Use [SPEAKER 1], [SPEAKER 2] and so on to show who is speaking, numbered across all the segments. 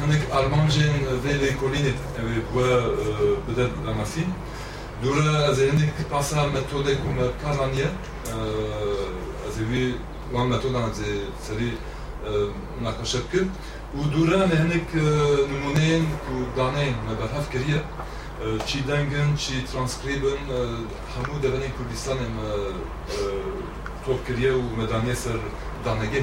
[SPEAKER 1] مفاس هنگ آلمانجین ویلی کولینت و بدر لامسی دوره از هندی پاسا متوده کم کارانیه از وی وان متوده از سری مناقشه کن و دوره هنگ نمونه کو دانه مبرهف کریه چی دنگن چی ترانسکریبن همو دبنی کردستان توپ کریه و مدانیه سر دانگه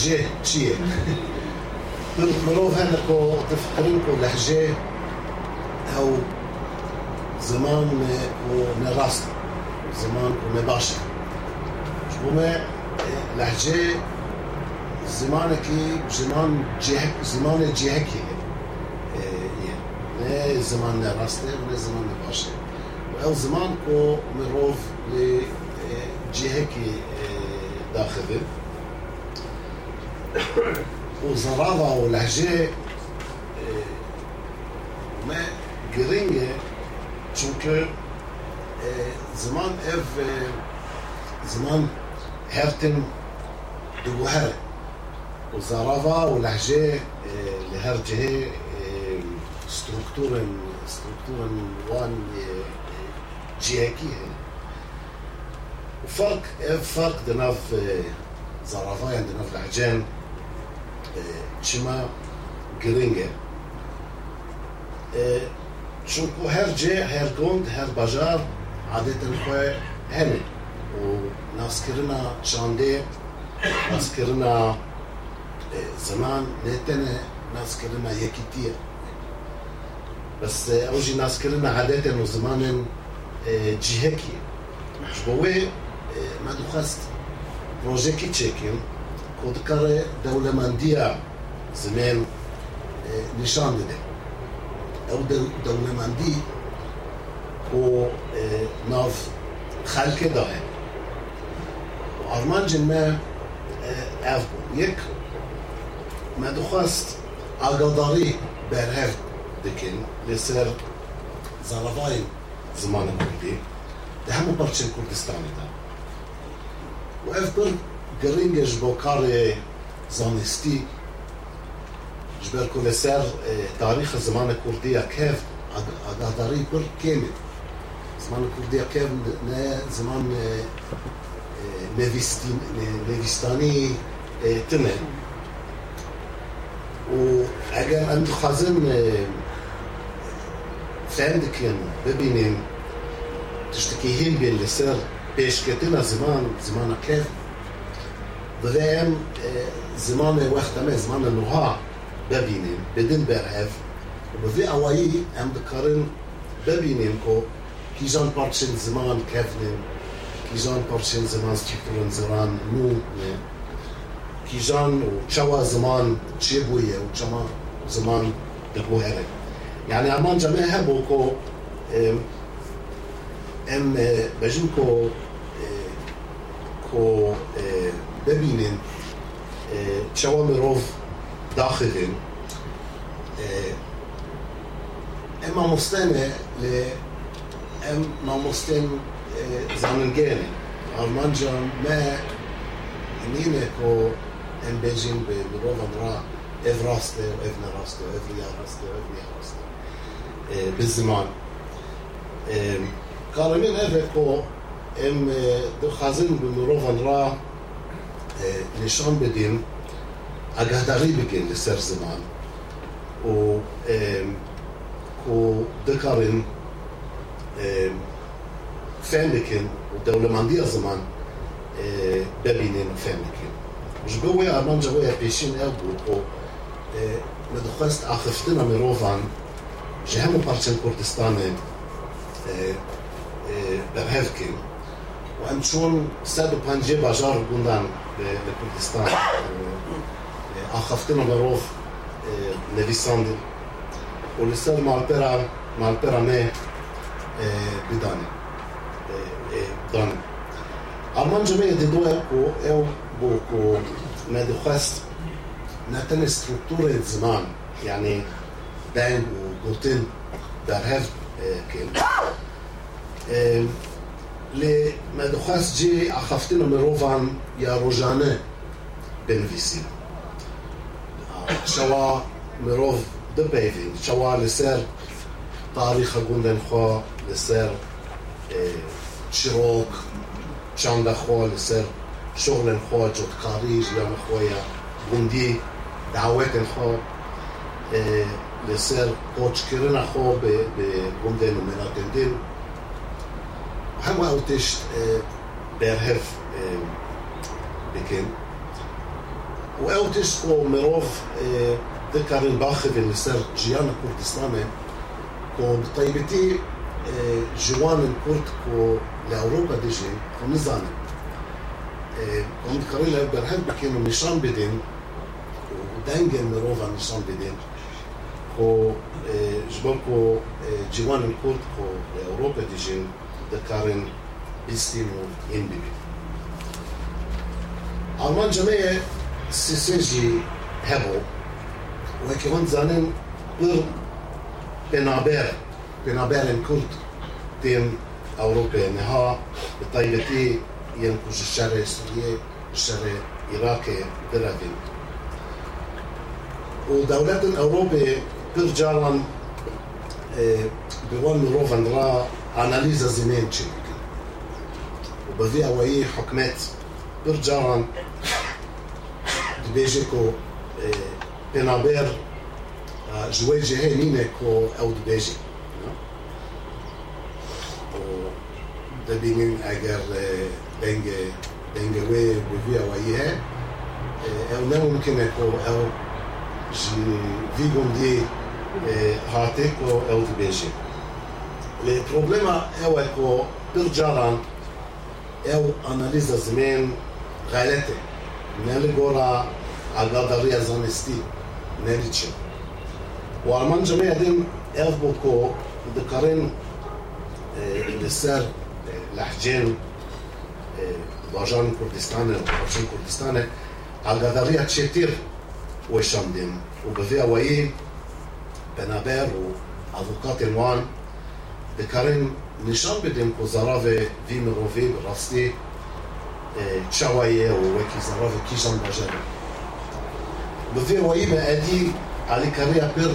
[SPEAKER 2] ماك لهجة چیه مرۆڤ هەنەکۆ تفکرین و لەهجێ ئەو زمان و نەڕاست زمان و نەباشە بوومە لەهجێ زمانێکی زمان زمانە جێهەکی نه زمان نەڕاستێ نە زمان نەباشە ئەو زمان کۆ مرۆڤ لێ جێهەکی داخبێت وزرابة ولهجة ما geringe çünkü e, zaman ev e, zaman hertin دوهر. وزرافة ولهجة لهرجة ستركتورن ستركتورن وان جيكي وفرق فرق دناف زرافة عندنا في العجان چیمار کرینگه. چون او هر جه، هر گوند، هر بازار عادت کرده، همه او ناسکرنا چندی، ناسکرنا زمان نهتنه ناسکرنا یکیتیا. بس آوجی ناسکرنا عادتهانو زمانن جیهکی. پشبوهه ما دو خست. آوجی کیچهکیم. Dixwest projekî çêkin خودکار دولمندیه زمین نشان داده أو دولمندی و ناف خلق داره و آرمان جنمه اف یک ما دخواست آگاداری برهف دکن لسر زرافای زمان کردی ده همه پرچه کردستانی ده و اف بر گرینگش با کار زانستی جبر کل سر تاریخ زمان کردی کف آگاهداری پر کمه زمان کردی کف نه زمان نویستانی تمه و اگر ام خازن فهمدكن ببینیم تشتكيهين بين لسر بيش كتنا زمان زمان كيف داریم زمان وقت همه زمان نوها ببینیم بدون برهف و بذی اوایی ام دکارن ببینیم که کیزان پارچن زمان کفنیم کیزان پارچن زمان چکرن زمان نو کیزان و چوا زمان چه بویه و چما زمان دبوهره یعنی امان جمعه هم بو کو ام بجن کو که ببینن چوا مروف داخلين اما مستنه ل ام نامستن زاننگene Almanca me nine ko em bejin be mirova mra ev raste ev ne raste ev ya raste ev ya raste بالزمان قال من افكو ام دو خازن بمروفان را نشان بدیم اگهداری بکن لسر زمان و و دکارن فهم بکن و دولمندی زمان ببینن و فهم بکن جبوی آرمان جبوی پیشین أو بود و مدخست آخفتنا مروفان جهمو پارچن کردستان برهفکن وان چون من چون 150 بازار گوندن به پاکستان. آخفتن نویسان نویسند. و لسر مالپرا مالپرا نه بدانه. دانه. اما جمعية دو اكو او بوكو نادي خاص نتن استركتورة زمان یعنی بینگ و گوتن در هفت كيل لما جي أخفتنا مروفان يا روجانه بنفيسي شوا مروف دبيفين شوا لسر تاريخ قندن خو لسر شروك چند خو لسر شغل خو جد کاری جلم خویا گوندی دعوت خو لسر کوچ کرن خو به گوندن و مناتن دین همه اوتش برهف بکن. و اوتش کو مروف ذكرن باخذ لسر جيان كردستان كو طيبتي جوان الكرد كو لاوروبا ديجي كو نظام هم ذكرين له برهان بكينو نشان بدين ودنجل مروفا نشان بدين كو جبال كو جوان الكرد كو لاوروبا ديجي ذكرن بيستينو ينببي Alman camiye siseci hebo و كمان زانن بر بنابر بنابر الكرد تيم أوروبا نها بطيبتي ينكوش الشارع السورية الشارع العراقي درافين ودولات الأوروبا برجالن بوان مروفن را أناليزا زمان تشيك وبذي أوي حكمات برجالن دبيجيكو بنابر جوي جهه نينه كو او دبيجي دبينين اگر دنگ دنگ وي بفي او ايها او نه ممكن كو او جي فيجون دي هاتي كو او دبيجي البروبليما هو كو برجاران أو اناليزا زمان غلطه نالي جورا القدرية زانستي نريتشن وأرمان جميع دين أفبوكو ذكرين لسر لحجين باجان كردستان وباجان كردستان القدرية تشتير وشام دين وبذي أوي بنابر وأفوكات الوان karym nishanbedim ku zarave vimirovi rasti chawaye u weki zarave kishan bajer. Bi vê wayî me edî alî kariya pir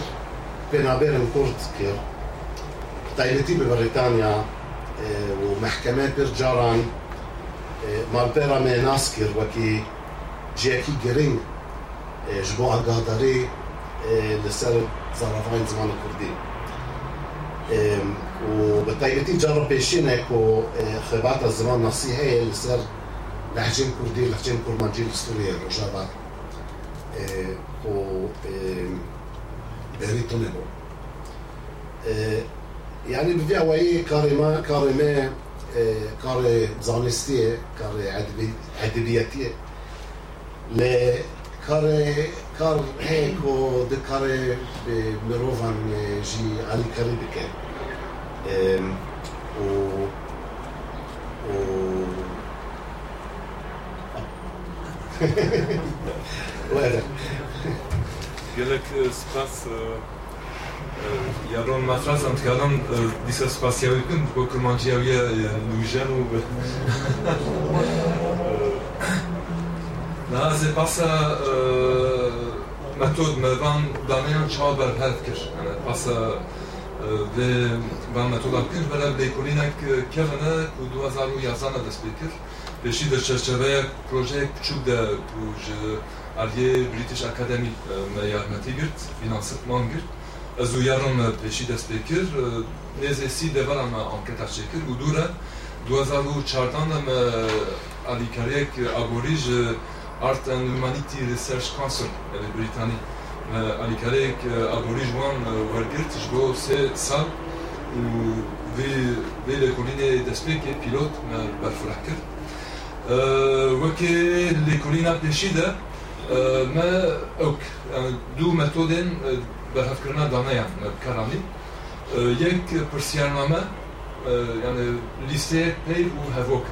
[SPEAKER 2] penaberên kurd kir. Taybetî bi Brîtanya û mehkeme pir caran malpera me nas kir wekî ciyekî giring ji bo agadarî li ser zaravayên zimanê kurdî. وبطايلتي جرب بيشين هيكو خبات الزمان نصيحة لسر لحجين كردي لحجين كرمانجي السورية رجابات o بريتو نبو يعني بفيها وهي كارما كارما كار زانستية كار أدبياتية ل kar eco de care mirovan și e, alicaridice. O, o, Voilà. Gerek
[SPEAKER 1] e, spas e, Jadon matras antradon disa spasia uygun bu kurmancıya bir nujen u Non, c'est pas ça. pasa metod me van danayan çaber herkir. Yani pasa ve van metoda kir bela de kolinak kerene ku 2011 dest bekir. Beşi de çerçeve proje küçük de ku علیه بریتیش اکادمی ما یارمتی گرت فینانسمان گرت از او یارم پیشی دست بکر نیزه سی دوار اما انکتا چکر و دوره 2014 ام علی کریک آگوریج Art and Humanity Research Council e Britanni. Ali kalek a bori joan war girt jbo se sal u ve ve le koline d'aspect ke pilot na bar Euh, Wa ke le kolina euh, ma ok du metoden bar hafkirna danaya euh Yek persiyarnama yani lise pey u havoka.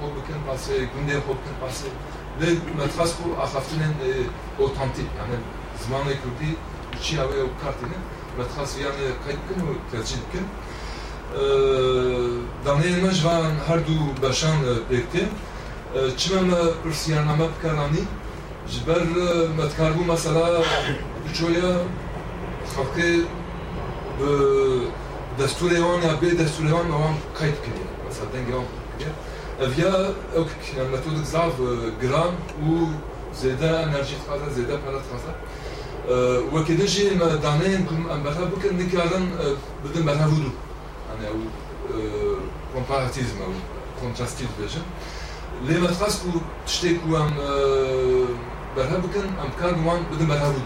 [SPEAKER 1] خوب بکن پاس گنده خوب بکن پاس و متخص کو اخفتنن اوتانتیک یعنی زمان کردی چی اوه او کارتینه متخص یعنی کایت بکن و ترجیح بکن دانه مجوان هر دو بشان بکتیم چمە پرسیارنامە بکارانی ji ber me dikarbû mesela biçoya xelkê bi destûrê wan ya bê destûrê wan me wan kayt kiriye mesela dengê اڤيا اوك كيما ماتود كزاف غرام و زيدا انرجي تقاضا زيدا بحال تقاضا وكي دجي ما دانين كم ام بها بوك نيكارن بدن بها هدو يعني أو كومباراتيزم أو كونتراستيف فيجن لي ما تقاس كو تشتي كو بوك ام كان وان بدن بها هدو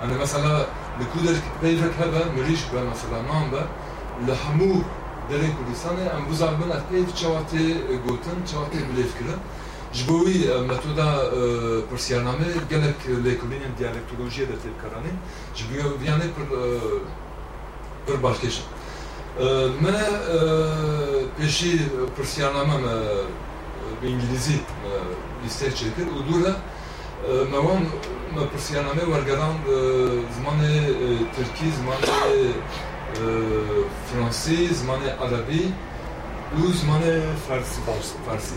[SPEAKER 1] يعني مثلا لكودر بيلك هبا مريش بها مثلا نام بها لحمو بە لە هەموو دەرێ کوردستانê em buzan bin ev pêv çewatê gotin çewatê bilêvkirin ji bo wî metoda pirsiyarname gelek lêkolînên diyalektolojiye de têbkaranî ji bo viyanê pir pir balkêşin me pêşî pirsiyarname me بانگلیزی لیسته چکر و دوره موان پرسیانامه ورگران زمان ترکی زمان فرانسی زمان عربی و زمان فارسی فارسی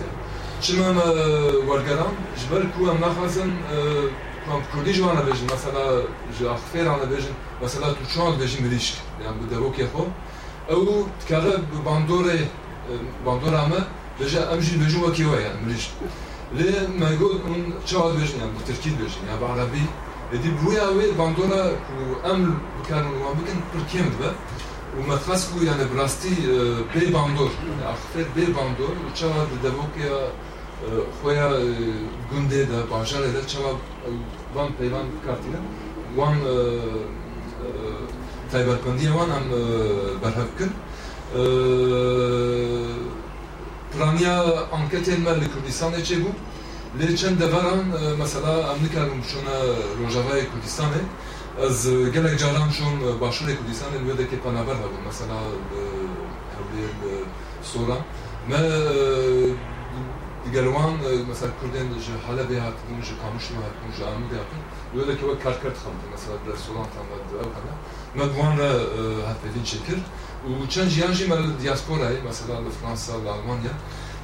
[SPEAKER 1] چما ورگران جبر کو ام نخوازن کام کردی جوانا بیجن مثلا جا اخفیر آنا بیجن مثلا تو چوان بیجن مریشک یعنی بوده وکی خو أو تکاره باندور باندور همه بجا امجي بجوا كيوا يعني مريش ليه ما يقول شو بيجن يعني بالتركيز بيجن يعني بعربي دي بويا وي باندورا و ام كانوا ما بكن بركيم دبا وما تخسكو يعني براستي بي باندور اخفر بي باندور و شو دبوكيا خويا گونده دا باجار دا چوا وان پیوان کارتینا وان تایبرکندی وان هم برهف کن پرانیا انکتین مال کردستان چه Lê çend deveran euh, mesela em nikarim şona Rojavayê e Kurdistanê ez euh, gelek caran şon euh, başûrê e Kurdistanê li wêdekê penaber hebûn mesela hewlê soran me gelwan mesela Kurdên ji Helebê hatibûn ji Kamuşlê hatibûn ji Amîdê hatibûn li wêdekê wek karker dixebitin mesela di restoran tan ve di ew hene me bi wan re hevpêvîn çêkir û çend jiyan jî me li diasporayê e, mesela li Fransa li Almanya.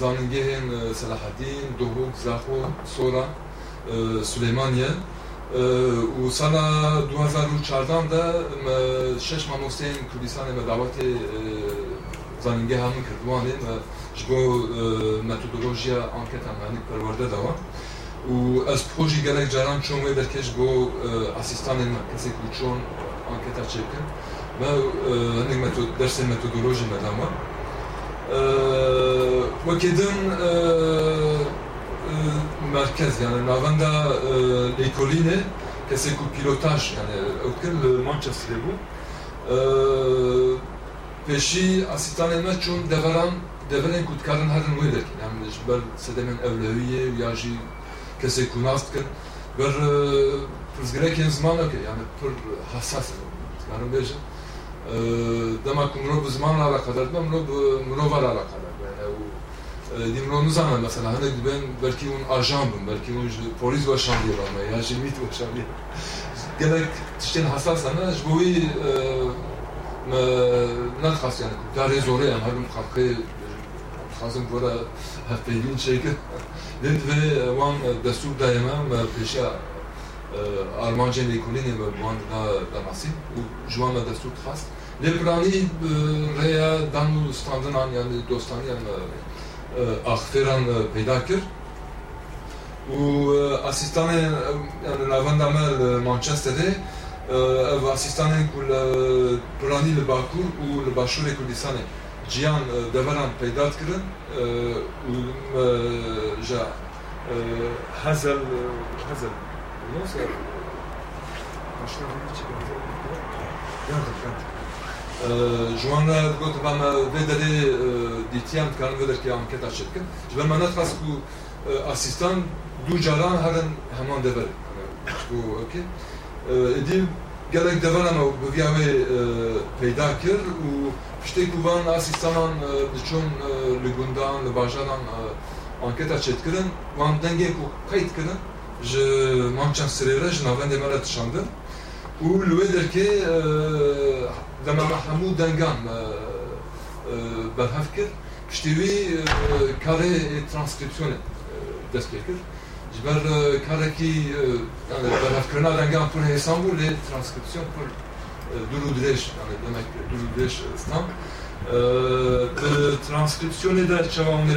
[SPEAKER 1] زانگه سلاحالدین دوهوک زاخو سورا سلیمانیه. و سال 2014 ده شش ماموستین کردستان به دعوت زانینگه همون کردوانه جبو متدولوژیا انکت همانی پرورده دوان و از پروژی گلک جران چون وی درکش بو اسیستان مرکزی کلچون انکتا چکن و هنگ درس متدولوژی مدام. وكدن مركز يعني نافندا ليكوليني كسيكو بيلوتاج يعني وكل مانشستر بو peşi asistan etmez çünkü devran devran kutkarın hadin verir. Yani ber sedemin evleviye ya jî kesek kunast kir ber prizgirek e, zaman ki yani pır e, hassas yani beje. دمک رو به زمان علاقه به رو به مرو ور علاقه داره دی مرو نزنن مثلا هنگ بین بلکی اون آجان بم بلکی اون پولیس و دیر آمه یا جمیت و دیر گلک تشتین حساس هنه اش بوی نه خاص یعنی داره زوره هم هرم خاقی خاصم برا هفتهین شکل دید وی وان دستور دایمه دائما پیشه da nasî û ji wan me destûr dixast lê piranî rêya dan û standinan yani dostaniyan اخفران پیدا کرد و اسیستان yani lavanda me li Manchesterê ev asistanên ku li piranî li Bakur û li Başûrê Kurdistanê ciyan deveran peyda dikirin û ji hezel hezel جوان گوت بام ودری دیتیان کارن ودر که آنکت آشد کن جبر من نترس کو asistan du caran herin heman dever bu okey edil gelek dever ama bu viyave peyda kir û piştê ku van asistanan diçûn li gundan li bajaran anketa çêtkirin wan dengê ku qeyt kirin je mancham serevra je n'avais des malades chambre où le derke d'un mahmoud dangam euh, euh, bahafker je t'ai vu euh, carré et transcriptionnel d'aspecter je bar carré qui bahafkerna dangam pour Istanbul les transcriptions pour Duludresh demek Duludresh İstanbul transcriptionnel de çavamın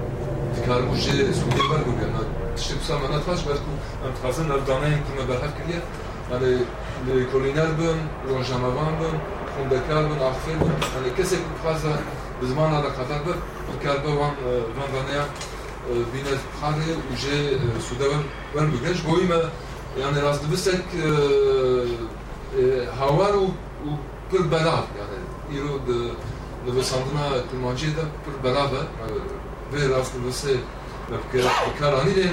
[SPEAKER 1] کار بوده سوگیر بوده نه تشکر سلام نه تفاش بود که ام تازه نر دانه این کنم به کلیه نه کولینر بودم روزنامه بان بودم خونده کار بودم آخر بودم کسی که خواهد بزمان آن خطر بود کار با وان وان دانه بین خانه اوج سوده بان بان بگیرش باید ما یعنی راست بیست هوا رو پر بلاف یعنی ایرو دو ساندنا کلمانچی دا پر بلافه ve você karahani de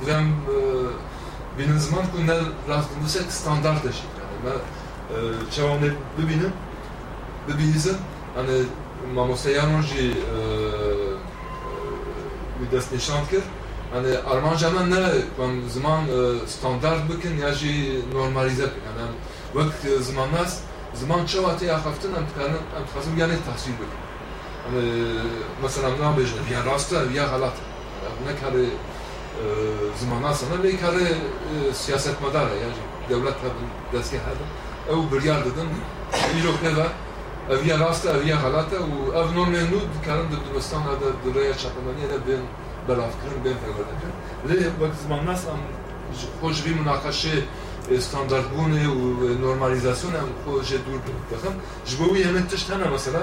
[SPEAKER 1] direm benim zaman ku ne rastım bu set standart eşit yani ben çevamı bibinim bibinizim hani mamosta yamanji bir dest nişan kır hani armanca ne ben zaman standart bükün ya jî normalize bükün yani vakt zamanlar zaman çavate yakaftin emtikanın emtikazım yani tahsil bükün مثلا نابجنه ویا راسته ویا غلطه نه کار زمانه سنه وی کار سیاست مداره یعنی دولت ها دستگاه هده او بریار دادن. ایروک نده اویا راسته اویا غلطه و او نور نود کارن در دبستان هده در رای چپمانی هده بین براف کرن بین فیورده کرن لی وقت زمانه سنه خوش بی مناقشه استاندارد بونه و نورمالیزاسیون هم خوش دور بکنم جبوی همین تشت هنه مثلا.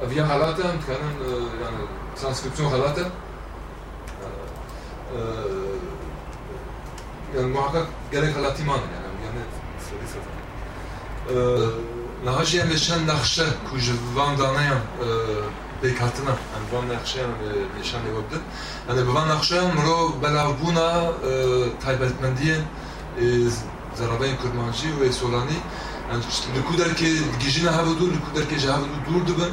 [SPEAKER 1] bişên bêjin va يعني حالاته yani muhakkak gerek halati man yani yani seri seri nahaj yani şen nakşe kuj van danayan bekatına yani van nakşe yani nişan yoktu yani van nakşe mro belavbuna taybetmendiyen زرابين كرمانجي و سولاني لكو دركي جيجينا هاو دور لكو دركي جا هاو دور دبن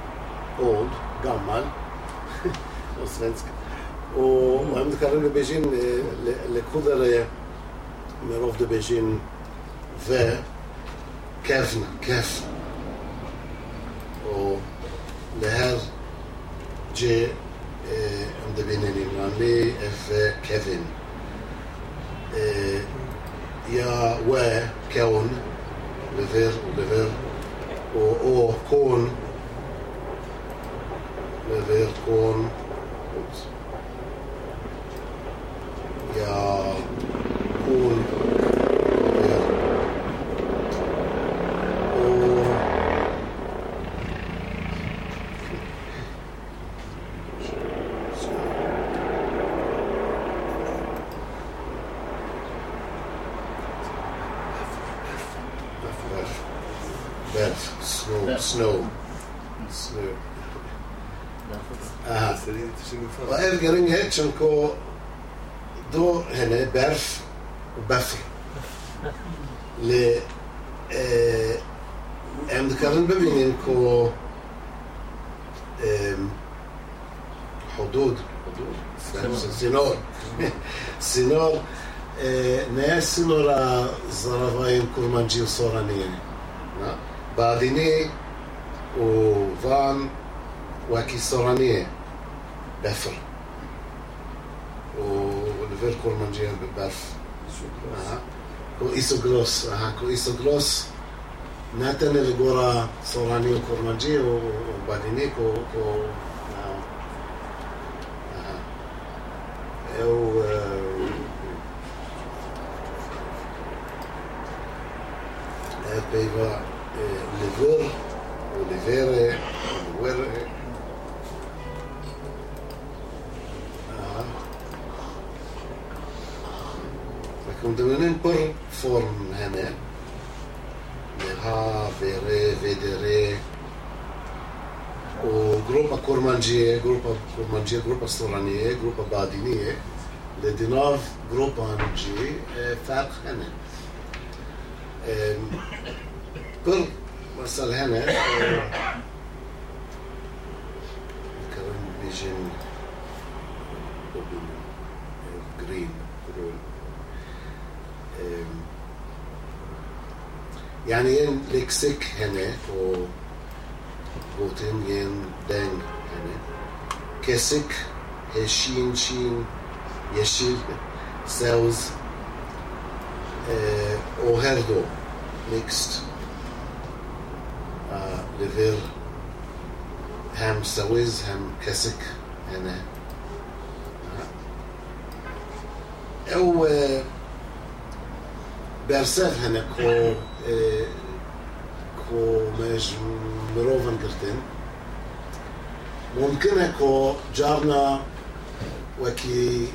[SPEAKER 1] old, gammal och svenska. Och mm. Mohamed Karimi Begin lekudare med Rovde Begin وكيفنا كيفنا ولهر جي ام دبين الإمراني اف كيفن يا و
[SPEAKER 2] كون لفير ولفير و أو كون bewährt worden. Und ja, Richard ko दो है ने बैर्फ बफी ले הם מתכוונים במילים כמו חודוד, צינור, צינור, נאה צינור הזרביים קורמנג'י סורניים. בעדיני הוא ואן וכיסורניה, בפר. وفان واكي صورانية بفر ولفير كورمانجي ببرف Aha. Ko isoglos, aha, ko isoglos ناتن الجورا صوراني وكورمانجي وبعديني كو كو آه. آه. او آه، بيبا ليفر وليفيري وليفيري دمنين بر فورم هنا. ها فيري فيدري وجروبا كورمانجية جروبا كورمانجية جروبا صورانية جروبا بادينية. لديناف جروبا نجي فرق هنا. بر وصل هنا كرم بيجن جرين يعني ين لكسك هنا بوتين ين دين هنا كسك هشين شين يشيل ساوز آه، وهردو ميكست آه، لفير هم سويز هم كسك هنا آه. bersev hene ko ko mež mirovan girtin ممكن كو جارنا وكي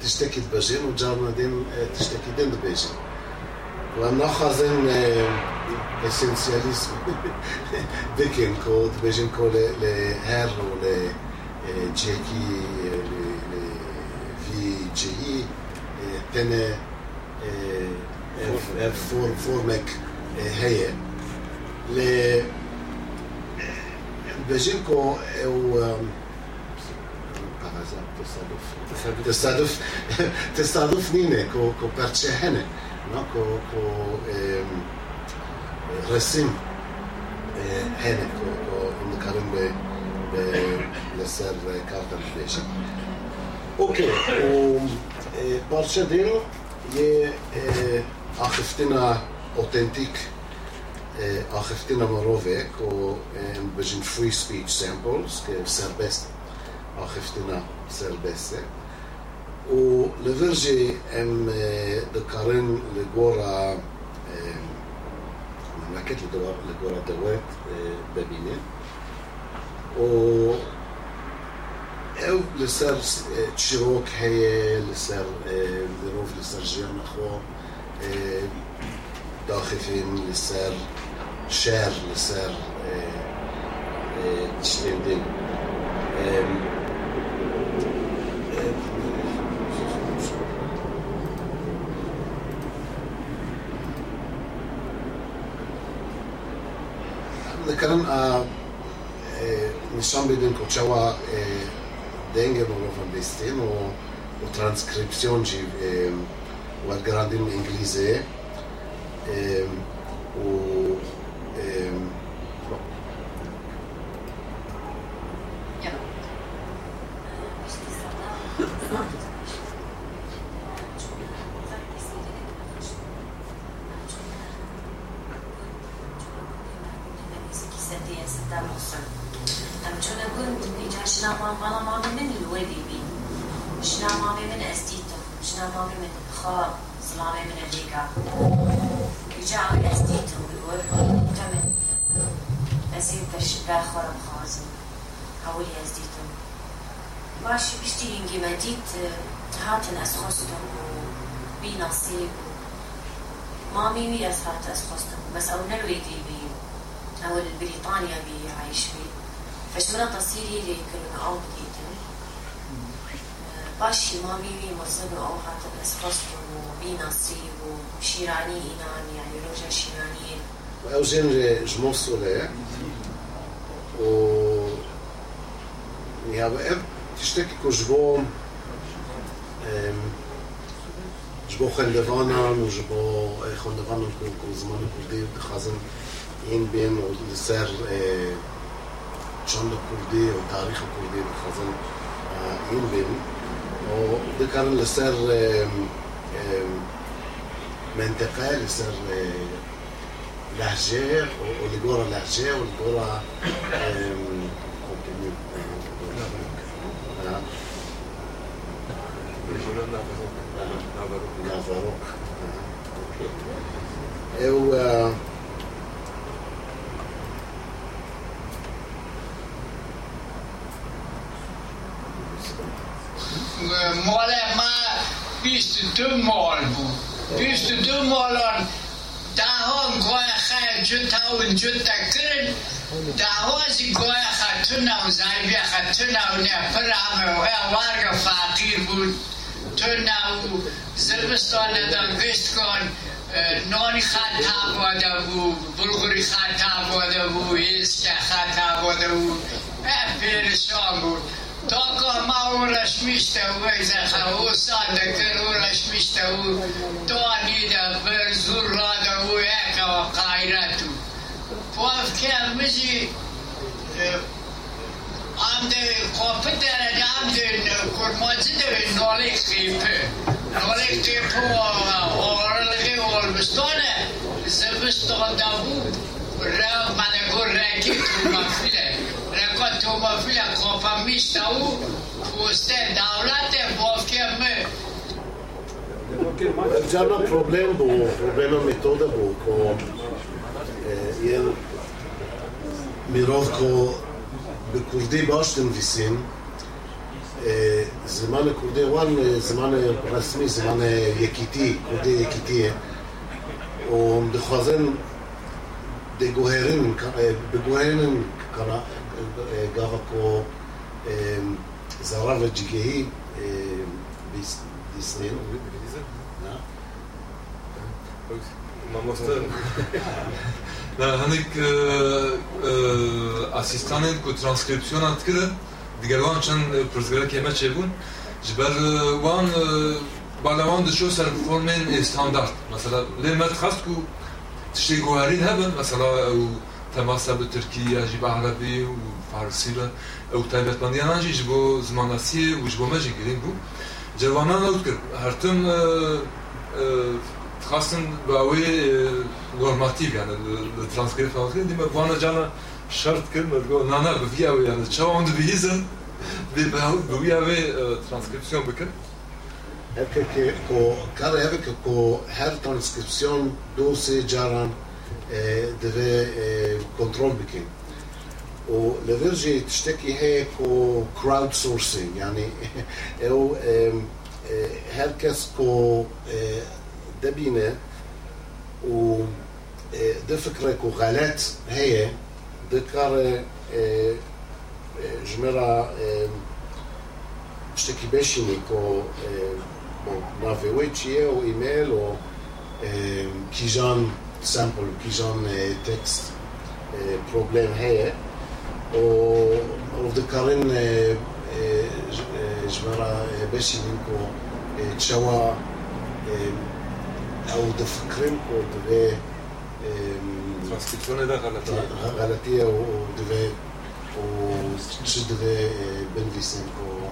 [SPEAKER 2] تشتكي تبجين وجارنا دين خازن اسنسیالیسم. تبجين لناخا زين اسنسياليزم ديكين هر و كو لهر کی، تشيكي في جي تنه فورمك هي. ل بيجنكو أو تصادف تصادف تصادف نينة كو كو بارتشي هنا كو كو رسم هنا كو كو نكرم لسر كارتا بليشن أوكي و Argentina authentic eh, Argentina Morovec o Norwegian Free Speech Samples, que é serbeste, Argentina serbeste, ולווירג'י הם דקרן לגורה, מלקט לגורה דוואט בבינה, או Eu lhe ser Chiroc Heye, lhe ser Lerov, lhe ser Gianna Ho, داخفين لسر شعر لسر تشتندين كلام نشان بدين كوتشاوا دينجر ونوفن بيستين و وترانسكريبسيون جي والجراندين إنجليزي و
[SPEAKER 3] 姿推理で来るの青って言ってね。باش ما می‌بینیم مزن او حتی اسپاس و بی نصیب و شیرانی اینان یعنی روژه شیرانی و
[SPEAKER 2] او جنر جموصوله و نیا و اب تشتکی که جبو جبو خندوانم و جبو خندوانم که زمان کردی خازم این بین و سر چند کردی و تاریخ کردی خازن این بین. و دکارن لسر منطقه لسر لهجه و لگورا لهجه و لگورا نافاروك Målema
[SPEAKER 4] بیست دو مال بود. بیست دو مالان دهان گوی خیر جد تا اونجو تکرن دوازی گوی خطون او زربی خطون او نپر همه و ورگ فقیر بود. تو نو زربستان دادن گشت کن. نانی خط تباده بود. بلغوری خط تباده بود. هیست خط تباده بود. پرشان بود. تا که ما اونش میشته و بگذخه او ساده کر اونش میشته و تا نیده بر زور راده و یک و قایرتو پاف که مجی amde koptere de amde kurmacı de nolik kipi. Nolik kipi o oralgi olmuştane zibistan da bu ra bana gur reki tumafile. katolofile konfirmista u Puste davlate
[SPEAKER 2] bokeme. Glavna problem bo, problema metoda bo, ko jer מרוב כה בכורדי באשתם ויסים, זמן כורדי וואן, זמן רסמי, זמן יקיתי, כורדי יקיתי, ומדחזן דגוהרן, בגוהרן קרה گاوه کو زارا و دیگهایی
[SPEAKER 1] بیست دیسنه. نه؟ ممکنه. نه هنگ اسیستانین کو ترانسکرپشن اتکره دیگه لونشن فرزگله که متشعبون. چی بر وان بالا وان دشود سر فورمن استاندارد. مثلاً لیمات خاص کو تشه گوهرین هبن. مثلاً او تماس به ترکی، جی به عربی و فارسی را او تایبەتمەندیانان جی بۆ و یا بۆ مجی گرین بو جوانان ئەوت کرد هەرتم خاستن بە ئەوەی نۆرماتیڤیانە لە ترانسکرێت دیمە بوانە جانە شرط کرد مەگۆ نانە بڤیاویانە چاوان دبیزن بێ بەوت بویاوێ ترانسکرپسیۆن بکرد
[SPEAKER 2] هەکە که کارە که کە که که ترانسکرپسیۆن دۆ سێ جاران deve kontrol bikin. و لفيرجي تشتكي هيك crowdsourcing يعني او هركس كو دبينه و ده فكرة كو غالات هي دكار جمرة تشتكي بشيني كو نافيويتشي او ايميل او كيجان سامبل كيجان تكست بروبليم هي وذكرين جمرة بشيني كو تشوا أو دفكرين كو دفي
[SPEAKER 1] ترانسكريبسيون غلطية
[SPEAKER 2] غلطية ودفي وتشد دفي بنفيسين كو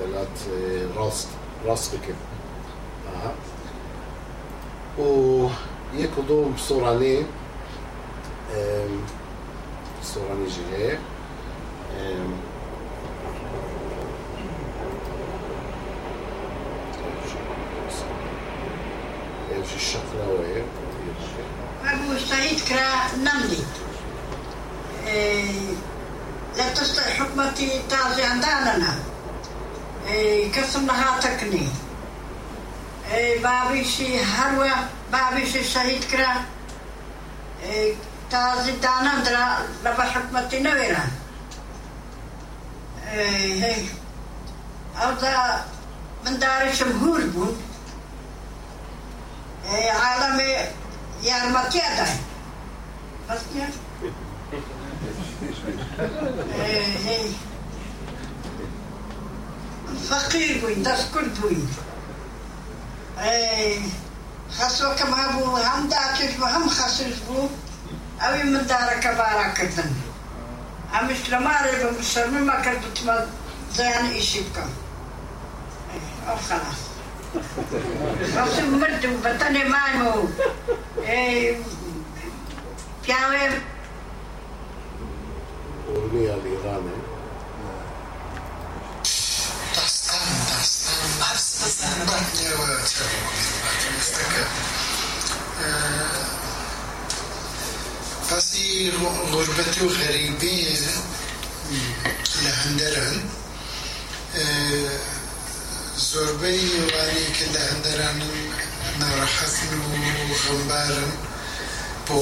[SPEAKER 2] غلط راس راس بكم أها و دوم بصوراني بصوراني جي في الشقرة وهي
[SPEAKER 5] أبو سعيد كرا نملي. إيه لا تستطيع حكمتي تعزي عندنا. إيه قسم لها إيه بابي شي هروة. بابي شي شهيد كرا تعزي دانا درا لبا حكمتي نويرا أو دا من دار شمهور بون عالمي yaday. Bas ya. Hey. فقير بوين داس كل بوين خاصو كما بو هم داكش بو هم خاصش بو. اوي من دارا كبارا كردن هم اسلاماري بمسلمي ما كردت ما زيان ايشي بكم أو خلاص. Posso muito, batane mano. Piave.
[SPEAKER 2] أغنية الإيراني
[SPEAKER 6] داستان داستان بحني وتستكى بسي غربتي وغريبي لهندران زۆربەی وانی کە لە هەندەرانم ناڕەحەتن و غەمبارن بۆ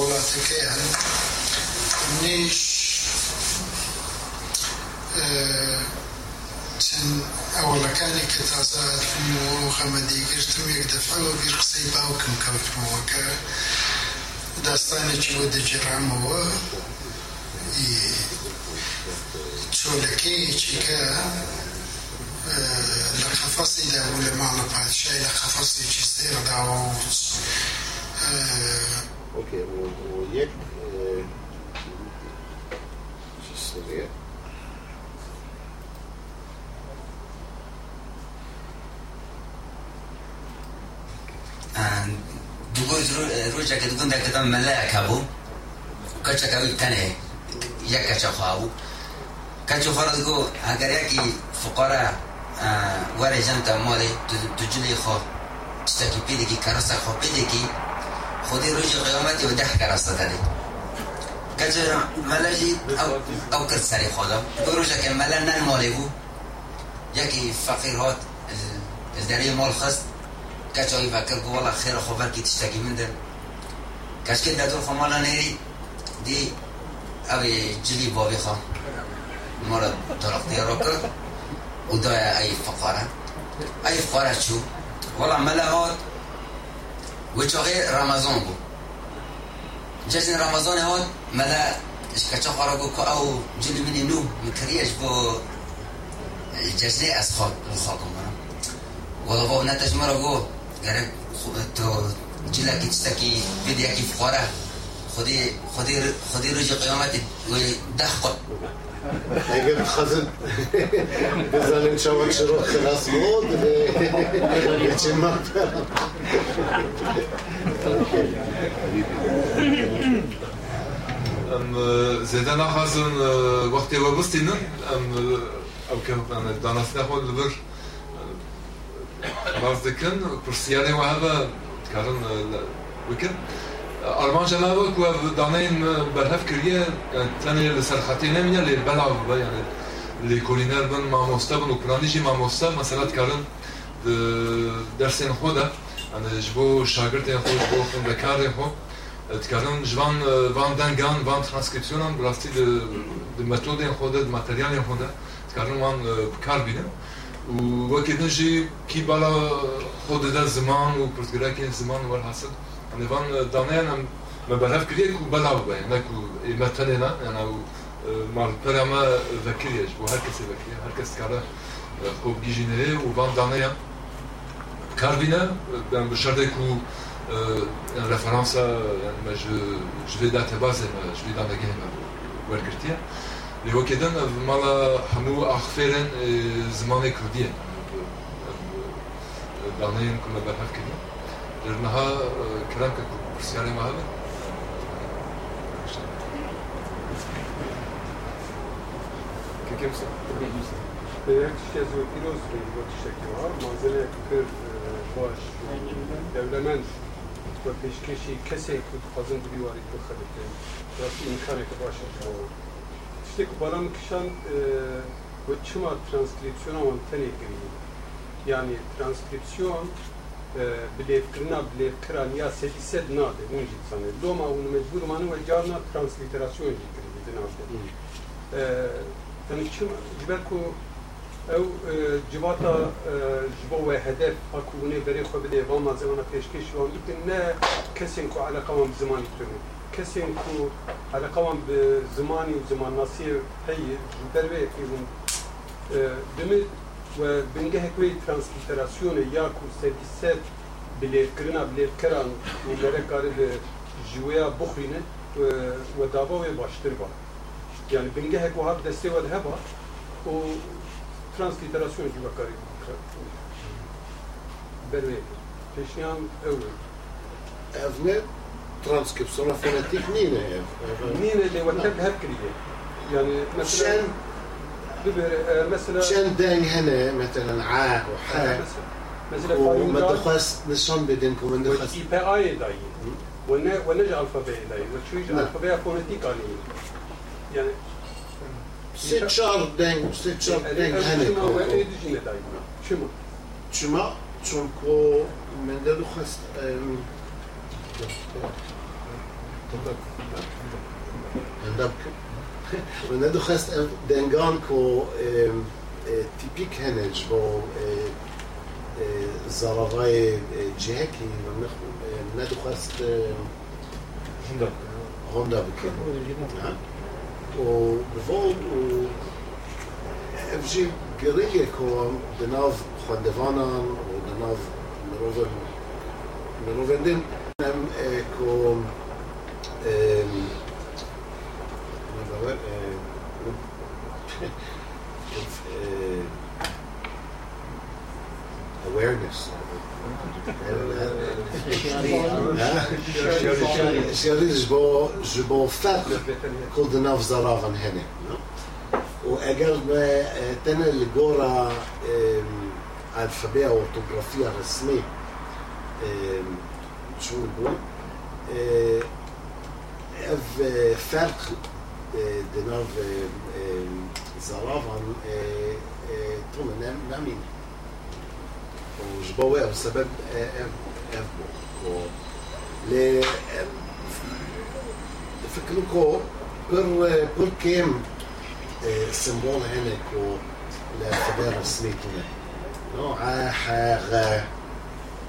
[SPEAKER 6] چەند ئەوڵەکانی کە تازاتم و غەمەدیگرتم یەک دەفەوە بیر قسەی باوکم کەوتمەوە کە داستانێکی بۆ دەجێڕامەوە چۆلەکەیەکی کە لقفصي ده ولا معنى بعد شيء لقفصي جزير ده
[SPEAKER 2] أوكي ويك شو
[SPEAKER 7] dugo ro roja ke dugo ndak ta mala yakabo kacha ka tane yakacha khawu kacha khara dugo agar yaki fuqara wara janta mali tujli kho تشتكي بيدكي كرسة خو بيدكي خودي روش قيامتي و ده كرسة تدي كجا ملاجي او او كرت سري خدا بروش كان ملا نن مالي بو يكي فقير مال خست کچای وکل گو والا خیر خبر کی تشتاکی من در کش که دادون خمالا نیری دی اوی جلی بابی خواه مرا طرف دیارو کرد او دای ای فقاره. ای فقاره چو؟ والا ملعات و چاقی رمضان بود جشن رمضان هاد ملا اشکچا خارا گو که او جلی بینی نو مکریش با جشن از خاک خاکم برم والا باب نتش مرا گو قرب تو جلا کی تستکی بدیا کی فقرا خودی خودی خودی رجع قیامت دخل
[SPEAKER 2] اگر خزن بزنین شما چرا خلاص بود و چه
[SPEAKER 1] أم زیده نخواستن وقتی وابستین أم أو که دانسته خود لبر باز مازدکن کرسیانه و هوا کارن وکن. آرمان که کو دانین برهف کریه تنه لسر خطی نمیاد لیل بلع و با یعنی لیکولینر بن ماموستا بن اوکرانیجی ماموستا مثلا کارن درسین خوده یعنی جبو شاگردین خود جبو خوندکارین خود کارن، جوان وان دنگان وان ترانسکریپسیونان براستی د متدین خود د ماتریالین خود تکارن وان کار بینم وكذا جي كي بالا خود ده زمان و پرتگرا که زمان ور حاصل نوان دانه هم ما بلف کریه کو بلا و باید نکو ایمتنه نه یعنی مال پرما ذکریش و هر کسی ذکریه هر کس کاره خوب گیجینه و کار بینه ben بشرده کو رفرانسا yani ما je vais date base ما je vais dans la game ورگرتیه Li Hokedan ev mala hemû axferên zimanê Kurdî ye daneyên ku me berhev kiriye. Li niha
[SPEAKER 8] kiranke kursiyarê me hebe Kimse? Eğer kişiye zokiroz ve kişiye var, malzeme kır, e, baş, devlemen ve peşkeşi kesey kut kazın bir var ikbal kalite. Nasıl inkar eti başlatıyor? してバラムキシャン、えー、çima e, transkripsiyona tenê kiriye yani transkripsiyon e, bilevkirina bilevkiran ya sedised nade un jî sanê doma hûn mecbûr mane we carna transliterasyon jî kiriye di navde hmm. e, yani çima ji ku ew civata e, ji bo hedef a ku hûnê berê xwe bide vama zemana pêşkêşî wan bikin ne kesên ku eleqa wan bi Kesin ku alaka wan bi zimanî û ziman nasiyê heye ji ber vê fîrûn demir و بنگه کوی ترانسلیتراسیون یا کو سرویست بلیفکرنا بلیفکران و گره کاری به جویا بخرینه و داوا و باشتر با yani بنگه کو هر دسته و ده با و ترانسلیتراسیون جوا کاری بروی پیشنیان اول
[SPEAKER 2] Evne transkripsiyona fonetik nine ev.
[SPEAKER 8] نين اللي وتك هكريه يعني مثلا
[SPEAKER 2] شن
[SPEAKER 8] مثلا
[SPEAKER 2] شن دنگ هنه مثلا عاء وحاء
[SPEAKER 8] مثلا
[SPEAKER 2] وما دخست نشان بدينكم من دخست
[SPEAKER 8] والإي بي آي داي ون ونجا ألفابي داي وتشويج
[SPEAKER 2] نعم.
[SPEAKER 8] ألفابي فونيتيك عليه يعني
[SPEAKER 2] ست شهر دنگ ست شهر دنگ هنه
[SPEAKER 8] شما شما
[SPEAKER 2] چونكو من ده دخست Men ändå gest, den gång ko טיפי כנג' בו זרבי ג'הקי, מנדו חסט הונדה וכן. ובורד הוא אפשי גריליה כה דנב חנדבנן, או דנב מרובן דין. ام، نبغى، آه، آه، awareness. شاري جبو جبو فات كل دناف زراغن هنا واجر ما تنا الجورا الفابيه واورتوغرافيا رسميه ام، شو نقول آه، اف فرق آه، دناف زرافن طول نامين وجبوه بسبب اف اف ل فكركو بر بر كيم سمبول هناك و الفدار السميتنا نو ع ح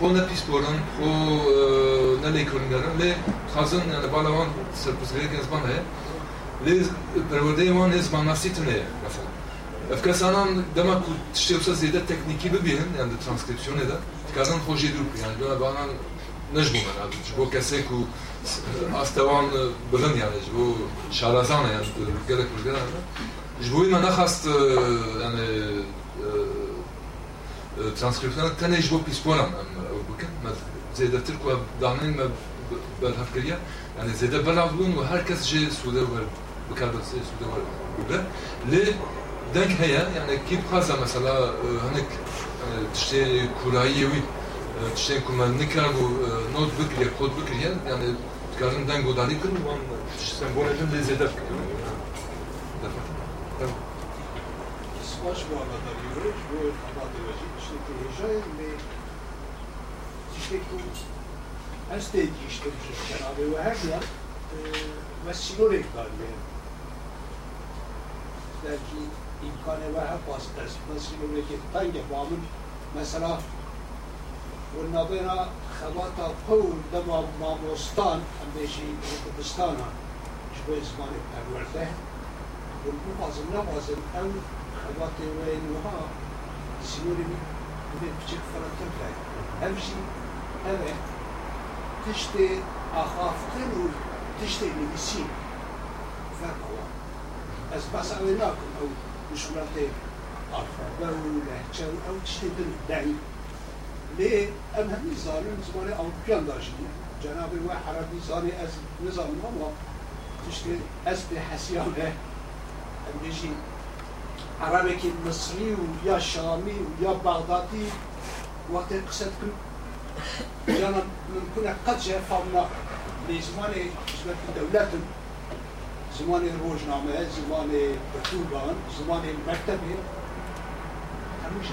[SPEAKER 1] برو نابيس بولن برو نالي كولنجرن لي خازن يعني بالوان سربس غير كنزبان هي لي برودي وان اسمان ناسيتني مثلا افكاس انا دما كنت تشتي زيادة تكنيكي ببين يعني الترانسكريبسيون هذا كازن خوجي دوب يعني بنا نجمو من جبو كاسيك و استوان بغن يعني جبو شارزان يعني قالك بالقرا جبو ما نخست يعني ترانسكريبشن تاني جبو بيسبونا ما زيد تركوا دانين ما بالهفكرية يعني زيد بلعبون وهركز جي سودا بكار بس سودا ولا ليه دنك هيا يعني كيف خاصة مثلا هناك تشتري كورايوي tiştên ku me nikar û not bikiriye kod bikiriye yani dikarin deng godarî kin û wan sembolên lê zêde bikin
[SPEAKER 9] Smash bu anlamda diyoruz. Bu anlatılacak شاید distectul asta există în general, eu avea وسیله بکاریه در که امکان وحب واسطه است وسیله که تنگ بامون مثلا قلنا بنا خواتا قول دما ماموستان اندیشی کردستان شبه زمان پرورده قلنا بازم نبازم او خواتا و اینوها سیوری من بچك فرنتر كاي امشي اوه تشتي اخافتن و تشتي نبسي فرقوا از بس اوه ناكم او مشغلاتي عرفة او لهجة او تشتي دل ليه ام همي زاني زماني اوروبيان داشتي جناب و عربي زاني از نظام ما تشتي از بحسيانه ام بيجي عربك مصري ويا شامي ويا بغدادي. وقت قصدكم جانا من كنا قد جاء فهمنا زمان دولات زماني روجنامة زماني بطوبان زماني مكتبي. همش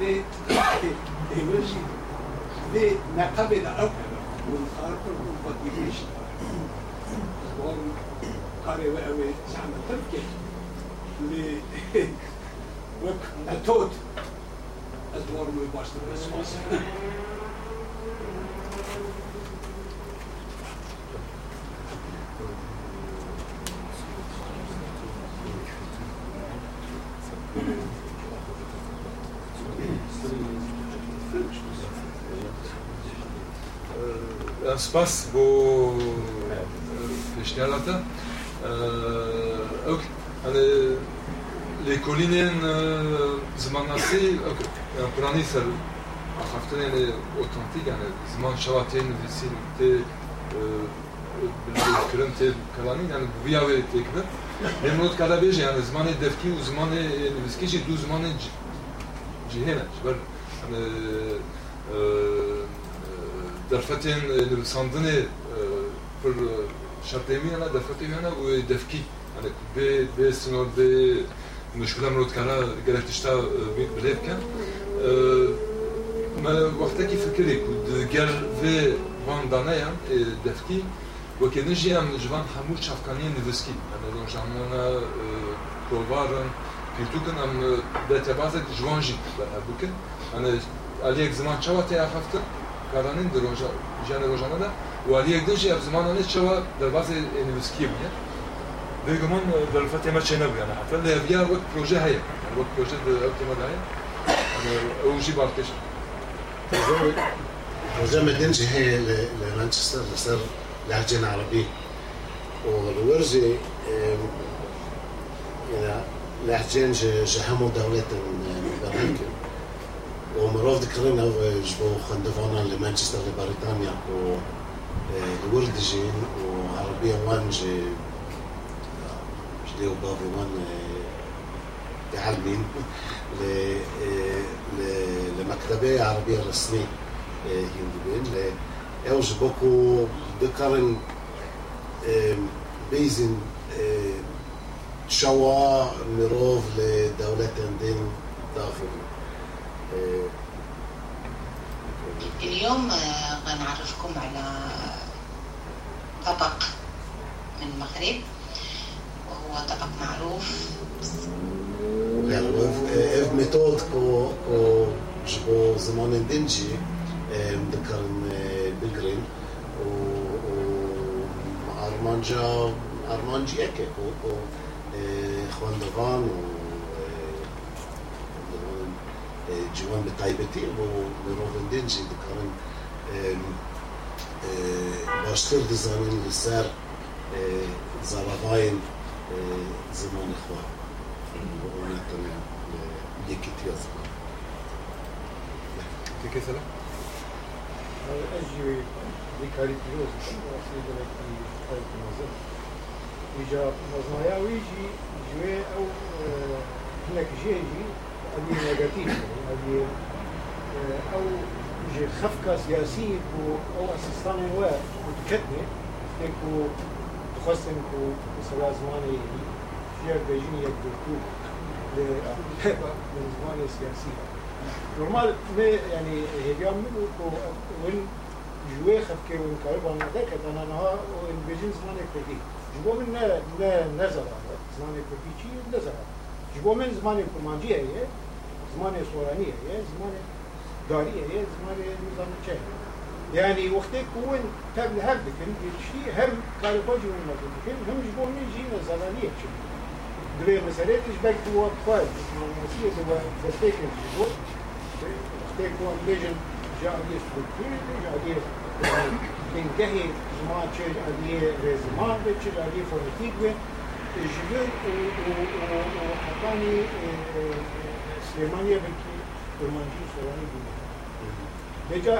[SPEAKER 9] de enerji ve nakabe da au والآخر مقدميش وهم قاري وأوي زعما تفكر metod as moramo i baš da nas
[SPEAKER 1] הספס בו בשני הלטה, אוקיי لي كولينين زمان ناسي براني سر خفتني يعني اوتنتيك يعني زمان شواتين فيسين تي بالكرم تي كلامي يعني بياوي تكبر kada beje yani zamanı defki u zamanı viskici du zamanı cihena ber yani درفتين نبساندني پر شرطيمي أنا درفتي أنا ودفكي يعني بي بي سنور بي مشكلة مرود كارا قرأت تشتا بليب كان ما وقتا كي فكري كود قال في وان دانايا دفكي وكي نجي ام جوان حمود شافكانيا نفسكي يعني لو جامونا كوفارن بيرتوكن ام بتبازك جوانجي بوكن انا عليك زمان شواتي اخفتر karanın da roja jane rojana da ولی یک دنجی اب زمان آنه چوا در بعض نوسکی بودن بگمان در فتح ما نبود یعنی حتی لبیا وقت پروژه هیا وقت پروژه در وقت ما هیا اوجي بارتش
[SPEAKER 2] وزي ما الدنجي هي ل- لمانشستر لصار لهجة عربية. والورجي آم، يعني لهجين ج- جهموا دولة برهنكن ومروف ذكرنا جبو خندفونا لمانشستر لبريطانيا. و آه، الوردجين وعربية وان جي جديو بافي وان آه، تعلمين ل- آه، ل- لمكتبة عربية رسمية هندبين לאוש בוקו דקרן בייזן שואה מרוב לדאולת אנדין דאפר.
[SPEAKER 10] اليوم آه، غنعرفكم على طبق من المغرب وثائق معروف. معروف
[SPEAKER 2] اف ميثود كو كو جبو زمان دينجي مذكر آه، بالجرين و أرمانجا أرمانجي اك كو كو آه، خوندوان و آه، جوان بتايبتي و مروف دينجي ذكرن باشتر دزانين لسر زالاباين زمان اخوان ونتنا ليكت يزمان
[SPEAKER 1] كيف سلام
[SPEAKER 11] اجي بكاريتيوز واسيد لك كاريتيوز ويجا مزمايا ويجي جوي او آه، هناك جيجي هذه نيجاتيف هذه آه، او جي خفقة سياسية كو- او اسيستاني و Хвастаем по mesela zamanı diğer rejim yakdırdı ve zamanı siyasi. Normal ne yani hediyam mı bu ön جوه خفكي ونكارب أنا ذاك أنا نها ونبيجين زمان يكبي جوا من نه نه نزل زمان يكبي شيء نزل جوا من زمان يكمانجي هي زمان سورانية هي زمان دارية هي زمان نظام چه يعني وقتك وين تبل هر بكن شيء هم كاربا جو ما بكن هم جبو من جي نزلانية شيء دوی مسئله تش بک تو وقت خواهد مسئله تو دستک جبو وقتی کن بیشن جادی سترکتوری جادی تنتهي زمان چه جادی رزمان چه جادی فونتیک به جبل و حقانی سلیمانیه بکی درمانجی سوانی بینه بجا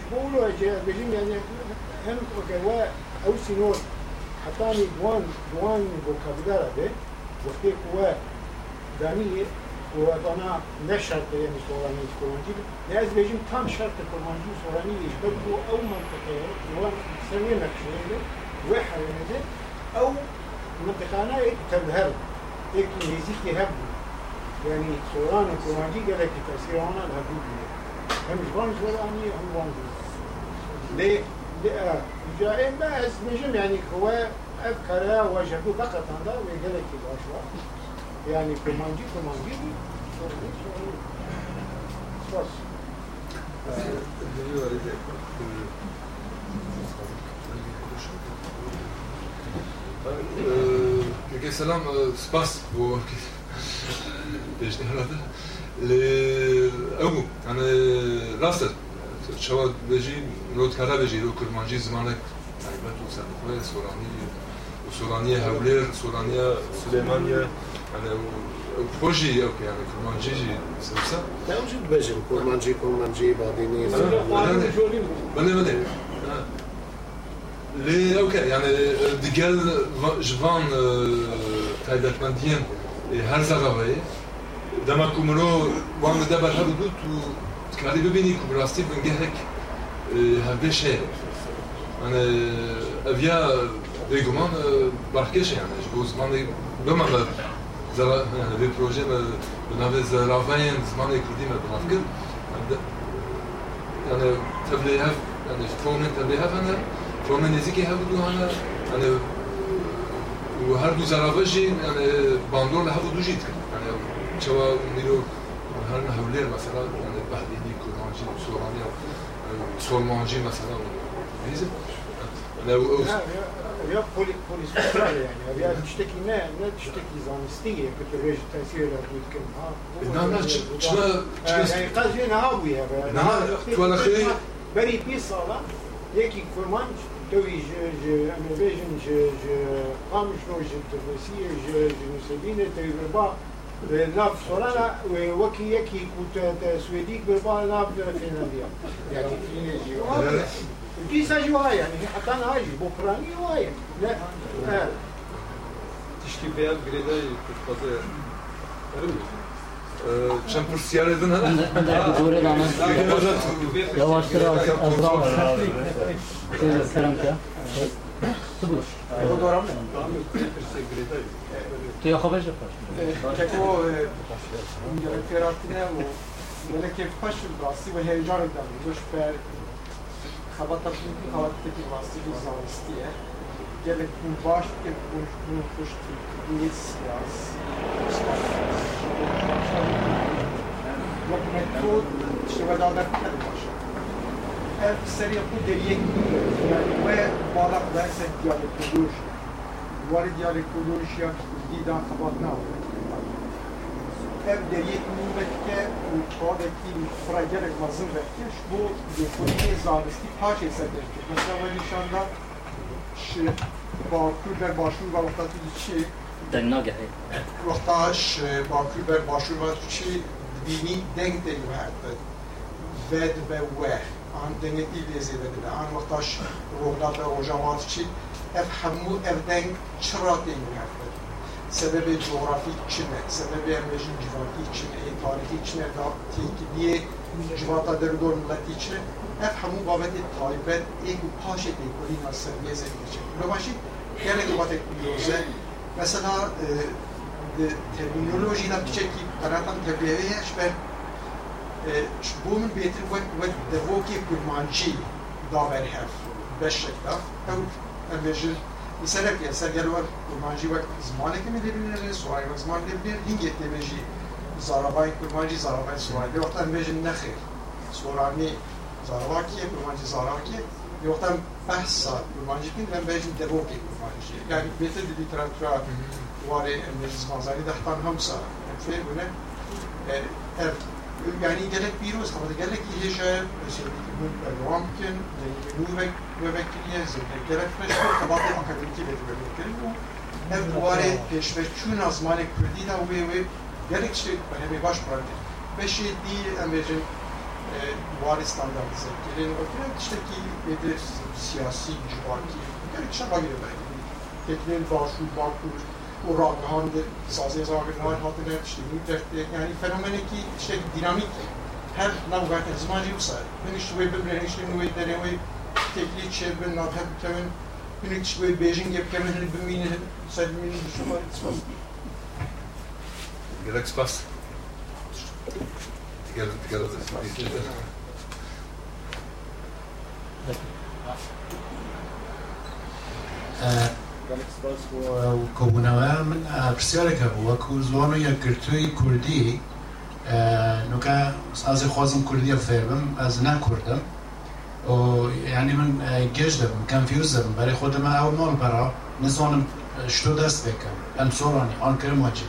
[SPEAKER 11] جبولو أجي بجين يعني هم وكوا أو سينور حتاني دوان دوان فوكابولار ده. وقتی قوه دانیه قوه دانا نه شرط یعنی سورانی کرمانجی نیاز بیشیم تام شرط کرمانجی سورانی ایش. بگو أو منطقه دوان سنوی نقشه و حرمه أو منطقانا تظهر ایک نزیکی هب يعني سوران وكرمانجي قال لك تأثير هنا الهبوب هم جبان سوراني هم وان ليه؟ ليه؟ جاء بس نجم يعني هو أذكر وجدوا فقط هذا ويقول لك الأشواء يعني سوراني سوراني بس
[SPEAKER 1] كيف سلام سباس و إيش هذا ل أو أنا راسل. شو بيجي رود كذا بيجي لو كرمانجي زمانك تعبت وسنة سوراني وسورانية هولير سورانية سليمانية أنا بروجي يعني كرمانجي سلسة.
[SPEAKER 2] لا وجود بجن كورمانجي كورمانجي بعديني
[SPEAKER 1] بله بله. لي أوكي يعني ديجال جوان تايبتمنديين هر زغاوي دما كومرو وان دبر هر دو تو تكاري ببيني كومراستي بنجهك هبه شيء أنا افيا بيغمان بركش يعني جبو زماني بما زرا يعني بي بروجي بنافي زرافين زماني كردي ما بنافكر يعني تبلي هف يعني فومن تبلي هف أنا فومن نزيكي هف دو أنا أنا وهر دو زرافجي يعني باندور لهف دو جيت يعني شوا ميرو هر هولير مثلا يعني بحديني كورانجي سوراني سورمانجي مثلا انجليزي لو
[SPEAKER 12] يا بولي بوليس يعني يا تشتكي ما ما تشتكي زانستية كنت ريج تأثير كم ها
[SPEAKER 1] نعم نعم
[SPEAKER 12] يعني قصدي جينا هاوي
[SPEAKER 1] نعم توالا خير
[SPEAKER 12] بري بيصالة يكي كورمان توي ج أنا فيجن ج ج قام شنو ج تفسير ج ج مسلمين توي بربا ناف سورانا وكي يكي كنت سويديك بربا ناف فنلنديا يعني فينيجي Pisa جوايا يعني حتى انا هاي بوكراني جوايا لا
[SPEAKER 11] تشتي بيان بريدا كتبازه
[SPEAKER 1] Čem prosijali den hele?
[SPEAKER 13] Ne, govori danes. Yavaş biraz azram. Şöyle selam ya. Dur. Ty To Jachowę Jako
[SPEAKER 12] intelektual artynemu, melek wpaścił w rasy, bo ja żarek dam, dość per kabatapunki, kabattaki rasy, bu zanistiye. Gerek bu baş, gerek bu bunu hoş değil, bu yet siyasi. Yok metod, işte ve daha da. Her seri bu deriye gidiyor. Yani ve bağlak derse diyalog, duruş, Varı diyalog kuruluş ya didan kabatna. Ev deriye nübetke oradaki fragerek mazın verkeş bu depoyu zanisti paç eserlerdir. Mesela ben nişanda باکو بر باشور و وقتی چی
[SPEAKER 13] دنگ ناگهی
[SPEAKER 12] وقتاش باکو بر باشور و چی بینی دنگ دنگ ورد ود به و آن دنگ دی لیزی بده آن وقتاش رودا به اوجامات چی اف همو اف دنگ چرا دنگ ورد سبب جغرافی چنه سبب امریجین جوانتی چنه تاریخی چنه دا تیکی جواتا در دور ملتی چنه ev hemû babetê taybet êk û paşê têkolî sergêzê diçe. Li başî gelek batek biyoze mesela di terminolojî de biçekî qeratan tebêvê ye ji ber بۆ من بێتر وەک وەک دەڤۆکێ کورمانجی داوەر هەف بەشێک دا ئەو ئەمێژر سەرەکێ سەرگەلوەر کورمانجی وەک زمانێکی من لێبینێ سوای وەک زمان لێبینێ هینگێت دەبێژی زارابای کورمانجی زارابای سوای لێ وەختان بێژن نەخێر سۆرانی زاراواکیه kurmancı Zarawakiye yoktan behsa kurmancı bin ben bejim devoki kurmancı yani beter di literatüra wari meclis mazari dehtan hamsa fe bune ev yani gelek biroz havada gelek iheje mesela bu devam kin yani nuvek Bővegkinyezőnek gyerekfestőt, a matematika kivételből kerül, mert uvarékés, vagy csúnyaz manik küldina, uvévé, gerekség, vagy emi başprandi. Beşi değil, emecin e, uvarı standartize gelin, ötüren işte ki nedir? Siyasi, cüvaki, gerekçe bagire belki. Tekniğin başvur, bakvur, o rahatandır, sazıya zavir, nail hatırlar, işte müddettir. Yani fenomeneki işte dinamik. Her navgat ezmani yoksa, ben işte ve birbirine işte nüvetlere ve تکلی چه به ناکه بکمین این ایک چه به بیجنگ بکمین هنی بمین هنی ساید مین
[SPEAKER 1] هنی شما
[SPEAKER 2] گرکس پاس دیگر دیگر از اسم دیگر کمونوام پرسیاره که بود. که زوانو یک گرتوی کردی eh، نوکه از خوازم کردی فرمم از نه کردم. ینی من گەشت دەبم کەمفیوز دەبم. بەری خۆدەمە ئەو مۆڵ بەرا نزانم شتۆ دەست بکەم. ئەم سۆڕانی ئەن کرم وەجێ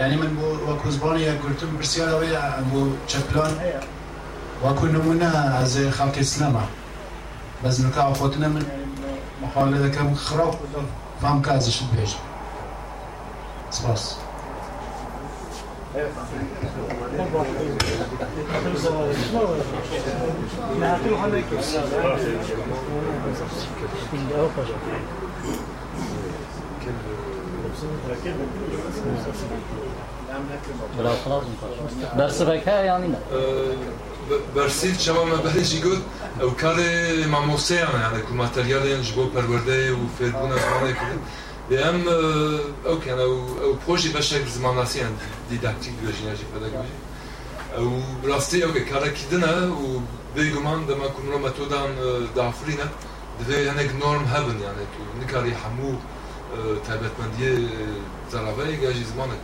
[SPEAKER 2] ینی من بۆ وەکو زبانی یا گرتم پرسیارەوەی بۆ چەپلان هەیە وەکو نمونە ئەز خەڵکی سلەما. بەز نوکە خۆتنە من مخالە دەکەم خراپ فام کازشت بێژم. سپاس.
[SPEAKER 13] ولا خلاص درس بكها يعني لا
[SPEAKER 1] برسيت شما ما بهجي قلت أو كاري مع موسيقى يعني كده لأم أوكي أنا أو بروجي بشكل زمان ناسي يعني ديداكتيك بيولوجي بيداغوجي أو راستي أوكي كارا كيدنا و بيغمان دما كنا متودان دافرينا دفي هناك نورم هابن يعني تو نكاري حمو تایبەتمەندی زەراوەی گاژی زمانێک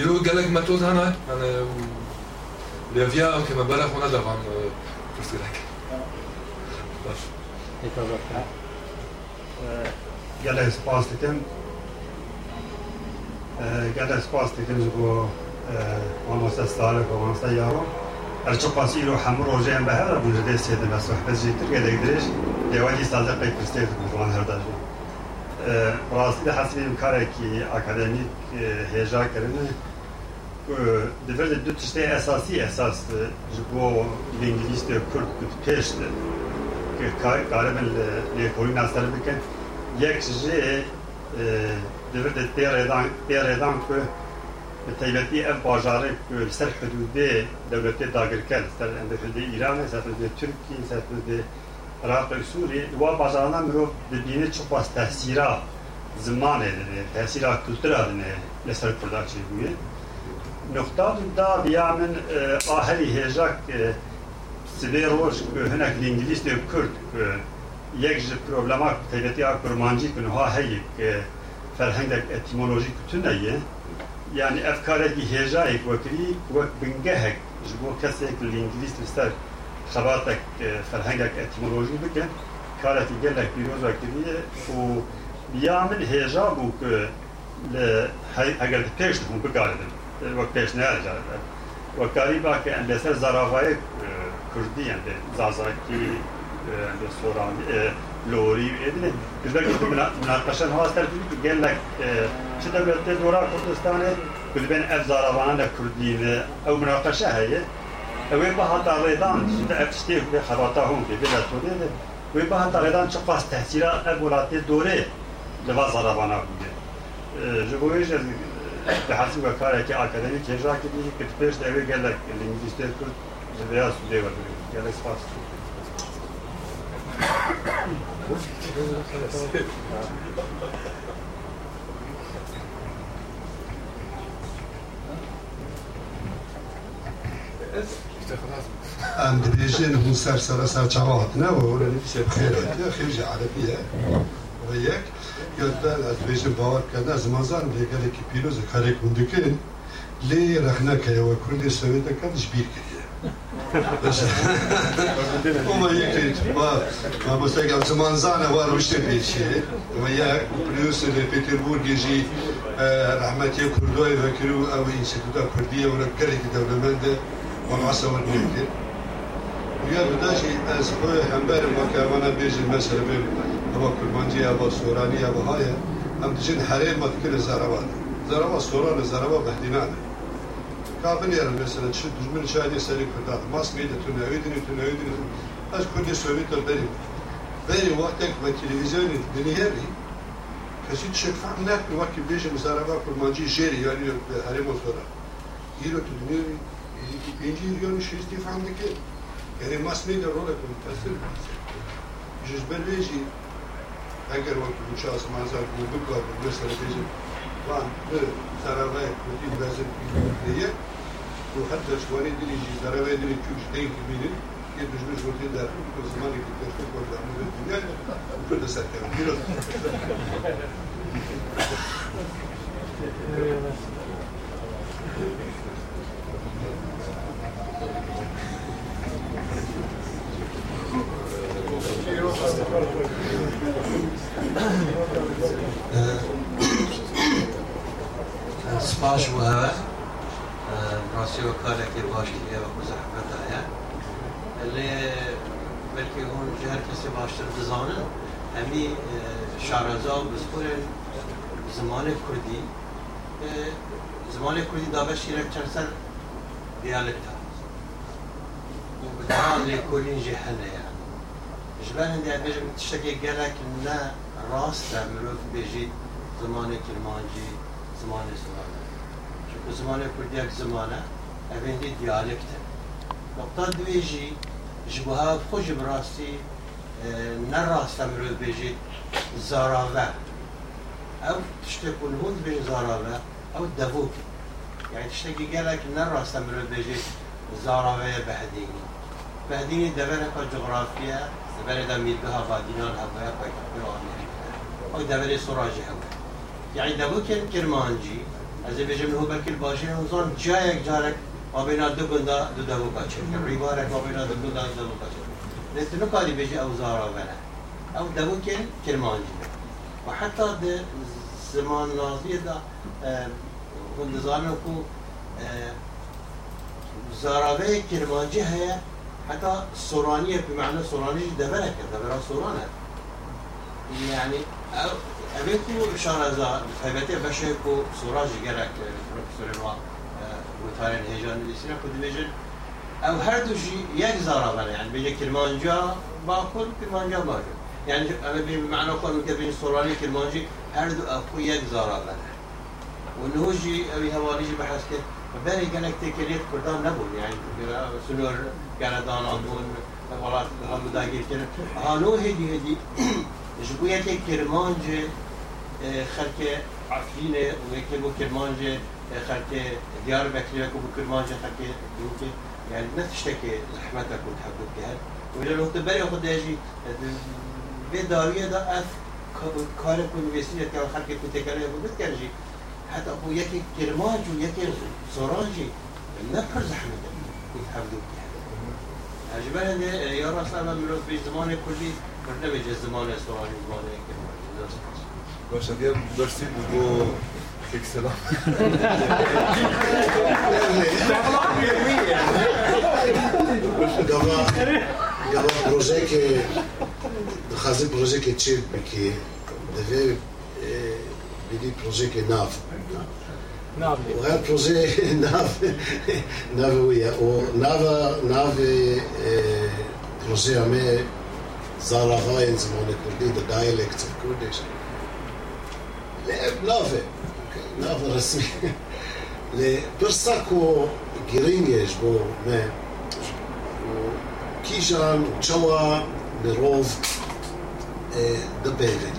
[SPEAKER 1] یرو gelek metod hene hene levya em keme bere xwe nedevان پرسیارek باش
[SPEAKER 14] گله سپاس دیدم گله سپاس دیدم Ee, galeris pastitem ee, galeris pastitem bu e, olmasa sarı olmasa yavrum her çok pasiro hamur olacağım bahar bu jede sede ve sohbet jitir gerektirir. Devali salda pek kristel bu manzarda Rastide hasbim kareki akademik e, heja kerine devlet dü tişte esasi esas bu İngilizce Kürt küt peşti. ده کرد کت پیش ده که کارم لیکولی ناستر بکن یک جه دفعه تیردان تیردان که تایبەتی ئەم باژارێ سەر حدودێ دەولەتێ داگرکەل سەر حدودی ئیرانە سەر تورکی سەر عراق سووری وا باژانە مرۆڤ دەبینێت چ پاس تەسیرا زمانێ دەێ تەسیرا کولترا دنێ لەسەر کورددا چی بووێت نقطه دا بیا من ئاهەری سبيل هناك الإنجليز دي كرد يجز بروبلما تيبتي اكبر مانجي كن ها هي فرهنگ إتيمولوجي كتن اي يعني افكار دي هيجاي وكري وبنجه جبو كسيك الإنجليز مستر خباتك فرهنگ إتيمولوجي بك كارت يجلك بيروزا كري. و بيعمل هيجا بو ك ل اگر پیش بو بگاردن وقت پیش نه اجازه وقتی اندسر زرافه zaravayek Kurdî em de zazakî em de soranî لوري ادني كذلك مناقشه هاستر في قال لك شو دولة دورا كردستان كل بين افزار وانا كردين او مناقشه هي او بها تاريدان شو افشتي في خبرتهم في بلا تولي و بها تاريدان شو قاس تحصيل ابولات دوري لبازار وانا بوده جو بويش بحسب وكالة أكاديمي كيجا كدي كتبش دوي قال لك الإنجليز تذكر جبيا سودي ولا قال لك سباس
[SPEAKER 15] ام دبيجين هون سر سر سر چاواتنا و ولا نفسي بخير هذا خريجة عربية وياك قلت از دبيجين باور كنا زمان اللي قال لك بيروز كاريك مندكين ليه رخنا كيا وكل سويتا كان جبير كيا وما يكري ما ما مستقبل زمان زانه وارو اشتي بيشي وياك بريوس اللي بيتربورغ يجي رحمتي كردوي فكرو او انستيتوتا كرديه ولا كريك دولمنده والعصا والنيكر ويا بداشي از خوي همبر ما كمان بيجي المسألة بين هو كرمانجي أبو سوراني أبو هاي أم تجين حريم ما تكر زراوات زراوات سوران زراوات بهدينانه Kabin Kafirlerin mesela. Düzgün içeride seri kırdat, maskeyi de tüne, ödünü tüne, ödünü tüne. Aç kurdi sömütür beri. Beri vaktek ve televizyonu dinleyeri, kasi çekfak net bir vakit beşi müsaraba kurmancı jeri yani yok ve harim o sonra. Yiro tu dünya, e, e, inci yirgonu şiisti fandaki, yani maskeyi de rol ekonu tasir. Jüzber beşi, eğer vakit uçağız manzar bunu bu kabul, mesela beşi, van, bir, sarabaya, kutu, bezir, bir, bir, bezin diye وحتى شواني ديري جي زراوي ديري كوش دين كبيرين. يدوش مش وقت دار كل زمان يقدر تقول ده من الدنيا وكل سكر كيلو
[SPEAKER 16] سپاس و راستی و کاری که باشیه و زحمت آیا ولی بلکه اون هر کسی باشتر بزانه همی شارزا و بزخور زمان کردی. زمان کردی دابه شیرک چرسر سر دیالکت ها و بدهان لیکولین جهنه یا. هندی دی بیجم تشکی گلک نه راست مروف بیجید زمان کلمانجی زمان سوانه به زمانە کوردیەک زمانە ئەوێنی دیالکتە نقطتا دوێژی ژبها خۆش ڕاستی نەڕاستە مرۆڤ بێژیت بیجی زاراوه او و هوند بیجی زاراوه او دووک یعنی تشتێکی رو نەڕاستە مرۆڤ بێژیت بهدینی. بەهدینی بەهدینی دەبەرە کا جغرافیە دەبەرە دا میرگەها وادینان هەبەیە پایتەختی ئەمریکا او دوره سراجه هەبە یعنی دەبوو کرمانجی از ویژه به بکیل باشه اون جا یک جارک آبینا دو گندا دو دو کاچه ریبارک آبینا دو گندا دو دو کاچه نتنو کاری بیجی او زارا بنا او دو که کرمانجی و حتی ده زمان نازی ده خندزانه کو زاراوه کرمانجی هیا حتی سورانیه معنی سورانیش دبره که برای سورانه یعنی أبيكو شارزا فهمتي بشيكو سوراجي جرك بروفيسور الوا وتارين هيجان الإسلام كود بيجن أو هر دوشي يك زارا يعني بيجي كرمانجا باكل كرمانجا باكل يعني أنا بمعنى قول كبين سوراني كرمانجي هر دو أكو يك زارا بنا ونهوجي أبي هواليجي بحث كده بری گلک تکلیت کردان نبود یعنی سنور گردان آبون ولات هم داگیر کنن هانو هدی هدی جبویت کرمانج خلق عفلین و یکی بو کرمانج خلق دیار بکری و بو کرمانج خلق دوکه يعني ما تشتكي زحمتك وتحبك بها ولا لو خود دیجی به داویه دا اف کار کنی ویسی یا که خلق کنی کتکره بود بتکرجی حتی اخو یکی کرمانج و یکی سرانجی نه پر زحمت بود حفظو بها عجبا يا رسول الله مروز به زمان کلی برنامج الزمان سوراجي زمان كرماج
[SPEAKER 1] باشه بیا برسی بگو یک سلام.
[SPEAKER 2] Gava proje ke khazi proje ke çil ki deve bidi proje ke nav وهذا البروجي ناف نافوية ونافا Zara Hines and what it would be, the dialects of Kurdish. לעוול, לעוול רסמי. לפרסק הוא גירים יש בו, קיז'אן, צ'וואה, מרוב אה, דבלת,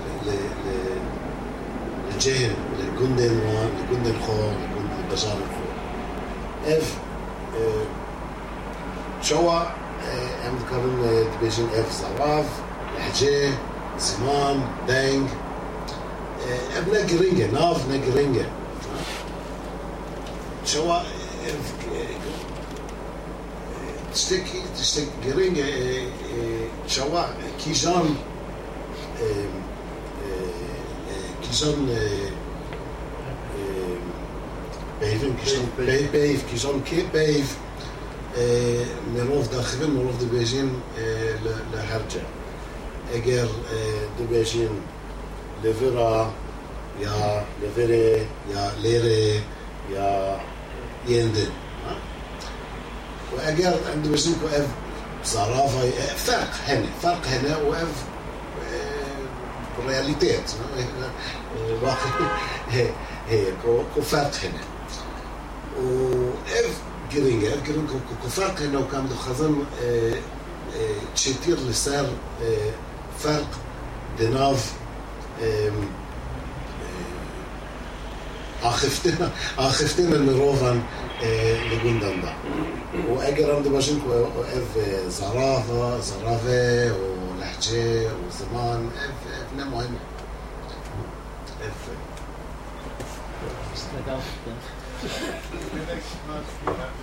[SPEAKER 2] לג'ן, לגונדן וואן, לגונדן חור, לגונדן בזאר חור. אב, צ'וואה Amerika'nın Division F Zaraf, Lehçe, Simam, Deng. Ee, Ebne giringe, nav ne giringe. Çoğa e, tiştek tiştek giringe e, e, çoğa kijan kijan Beyvim, kijan beyv, kijan kebeyv. Beyv, مروف داخلين مروف دبيجين لهرجة. اگر دبيجين لفرا يا لفري يا ليري يا يندن واگر عند كو اف صرافة فرق هنا فرق هنا واف رياليتيت واقع هيك وفرق هنا واف جرينجر جرينجر كفرق هنا وكان خزن تشتير لسار فرق دناف آخفتنا آخفتنا المروفان لجندن ده وأجر عند باشنك اف زرافة زرافة ولحجة وزمان اف اف مهم اف
[SPEAKER 13] نخذ الميكروفون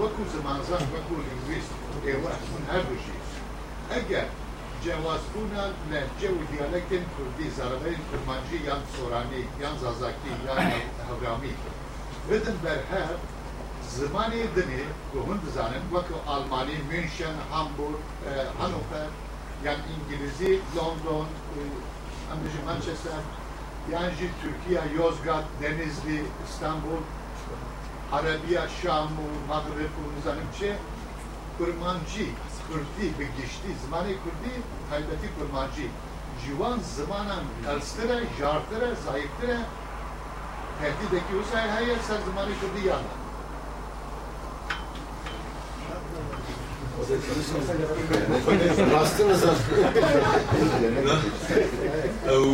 [SPEAKER 17] وكو لينغويست اي واحد من هر دو شي اگر جوازبونا لهجه و دیالکتن کردی زربین کرمانجی یان سورانی یان زازاکی یان هورامی بدن بر هر زمانی دنی که هون بزانن وکو آلمانی مینشن هامبورگ هانوفر یان انگلیزی لندن امریکا منچستر یان جی ترکیه یوزگات دنیزلی استانبول عربیه شام و مغرب و نزانم چه کرمانجی کردی به گشتی زمان کردی تایبەتی کورمانجی جیوان زمانان قەلسترە ژارترە زایفترە تهدیدێکی وسای هەیە سەر زمانی کوردی یانە
[SPEAKER 2] راستنızdan.
[SPEAKER 1] او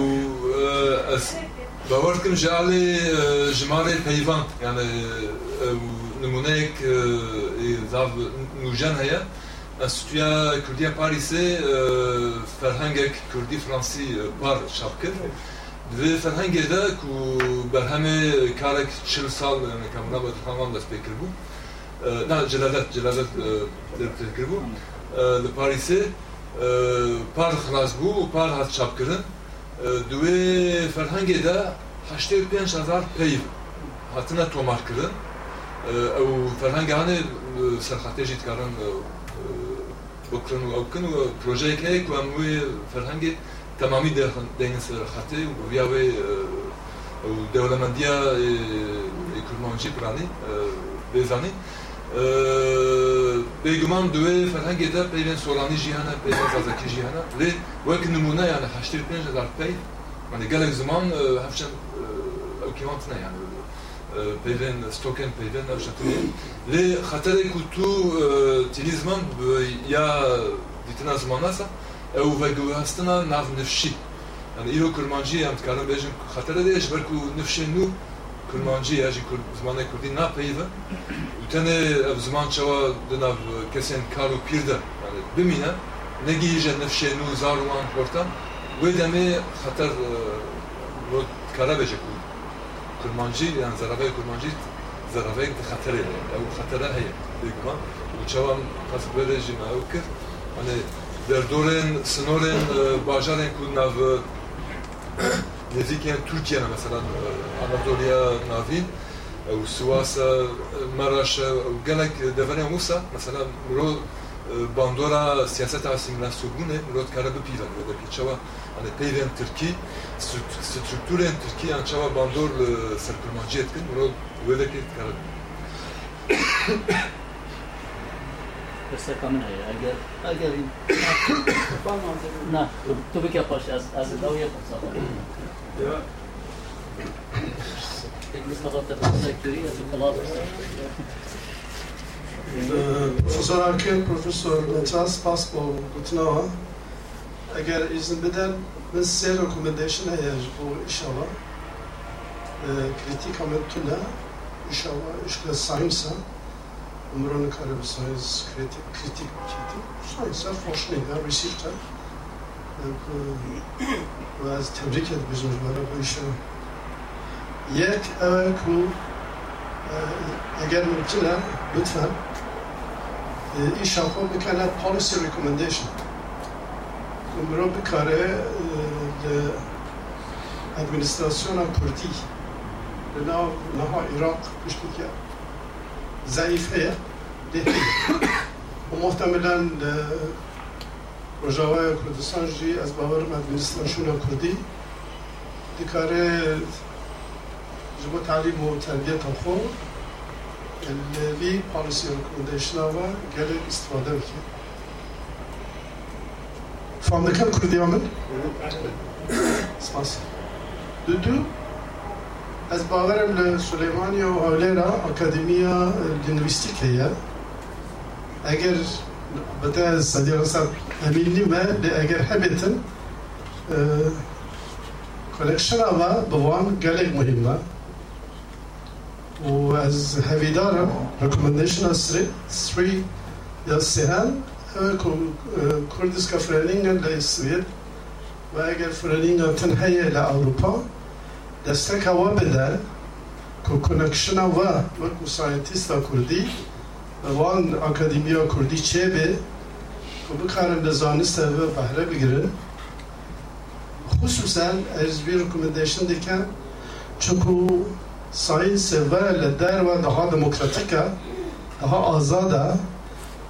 [SPEAKER 1] باور کوم چې علي جماره پیوان یعنی آه، نمونه یک زاب آه، نو جن هيا استیا کردیا پاریس آه، فرهنگ کردی فرانسی بار شاکر دو فرهنگ ده کو بر همه کارک چل سال یعنی کمنا به دست فکر بو نه جلادت جلادت در فکر بو ده پار خلاص بو پار هات شاکرن duve فرهنگ de haşte pênc hazar peyv hatine tomar kirin ew فرهنگ hani serxatê jî dikarin بكرن وأوكن وبروجيك هيك وأموي فرهنجي تمامي دين سرخاتي وياوي ودولة مندية كرمانجي براني بيزاني بیگمان دوی فرهنگ ده پیوین سولانی جیهانه پیوین زازکی جیهانه لی وک نمونه یعنی هشتر پنج هزار پی یعنی گلک زمان هفشن اوکیوانت نه یعنی پیوین ستوکن پیوین هفشن لی خطره که تو تیلیزمان یا دیتنا زمان هستا او وگوی هستنا ناف نفشی یعنی ایرو کرمانجی هم تکارم بیجن خطر دیش برکو نفشی نو nu kurmancı ya jî zmanê kurdî napeyve û tenê ev ziman çawa di nav kesên kar û pîr de. Bimîne negî ji nefşê nû zar û wan hortan wê demê xeter kara beje ku kurmancı yani zarabey kurmancı zarabey de xatere de. Ew xatere heye bêguman û çawa qas bere jî me ew hani derdorên sinorên bajarên ku nav نزدیک ترکیه مثلا آناتولیا ناوین او سواس مراش او گلک دفنه موسا مثلا مرو باندورا سیاست اسیمیلاسیون مرو کاره بپیرن و دکی چوا ان پیرن ترکی سترکتورن ترکی ان چوا باندور سرپرماجیت کن مرو و دکی کاره
[SPEAKER 13] questa camminare, agli agli No, tu, tu perché posso as as da io
[SPEAKER 18] posso. Ja. Ik moest nog altijd een sectorie, dat is een Profesör Erkin, Profesör Natans Paspo Gutnova. Eğer izin beden, ben size recommendation eğer bu inşallah. E, kritik amet tüne, inşallah, inşallah sahimsen umran karabisayiz kritik kritik kritik. Sayısal hoşlayın risirten ve az tebrik et bizim bana bu işe yek evet bu e, eğer mümkün lütfen. E, İş yapma bir kana policy recommendation. Umran bir kare e, administrasyona kurdi Lena Laha Irak piştik ya zayıflıyor. Dedi. Bu muhtemelen e, Rojavaya Kurdistan jî ez bawerim Afganistan şûna Kurdî dikare ji bo talîm û terbiyeta xwe li vî polîsiya Kurdîşna ve gelek îstîfade bike. Fam? Spas. Du ez bawerim li Süleymaniye û Hewlêra Akademiya Lingwîstîk heye. Eger بتا صديق صار أميني ما لأجر حبتن كولكشن أما بوان قالك مهمة وأز هذي دارم recommendation أسري three يا سهل كردس كفرلينغ للسويد وأجر فرلينغ تنهي لأوروبا دستك هوا بدل كونكشن أما وكو ساينتيستا كردي وان اکادمیا کردی چه به که بکارن لزانست و بهره بگیرن خصوصا از بی رکومندیشن دیکن چونکو ساینس و لدر و دها دموکراتیکا دها آزاده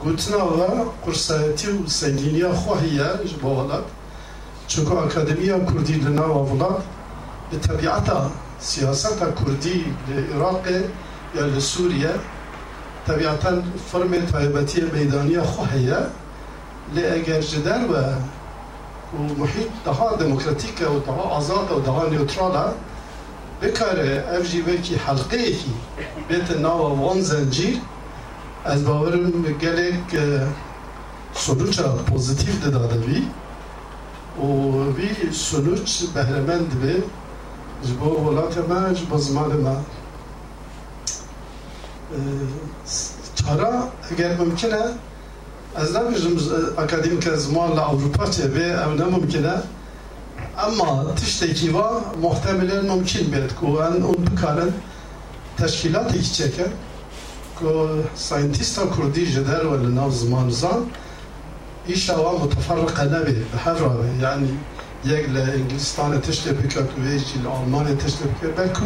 [SPEAKER 18] گوتنا و قرصایتی و سنگینی خواهیه جبا ولد چونکو اکادمیا کردی لنا و ولد به طبیعتا سیاست کردی لعراق یا لسوریه طبیعتا فرم تایبەتی بطبيعتها سياستها كردية للعراق يا لسوريا طبيعتا فرم طائبتية ميدانية خوحية لأجر جدال و ومحيط دها ديمقراطيكا ودها آزادا ودها نيوترالا بكار أفجي بكي حلقيه بيت النوى وان زنجير از باورم گلک سلوچا پوزیتیف داده بی و بی سلوچ بهرمند به جبو ولات ما جبو زمان ما چارا اگر ممکنه از نمیجم اکادمیک زمان لأوروپا چه به او نممکنه اما تشتکی و محتملا ممکن بید که ان اون بکارن تشکیلاتی که چکن که ساینتیستا کردی جدر ولی ناو زمان زان ایش اوا متفرقه نبی به هر راه یعنی یک لانگلستان تشتی بکر که ویجی لآلمان تشتی بکر بلکو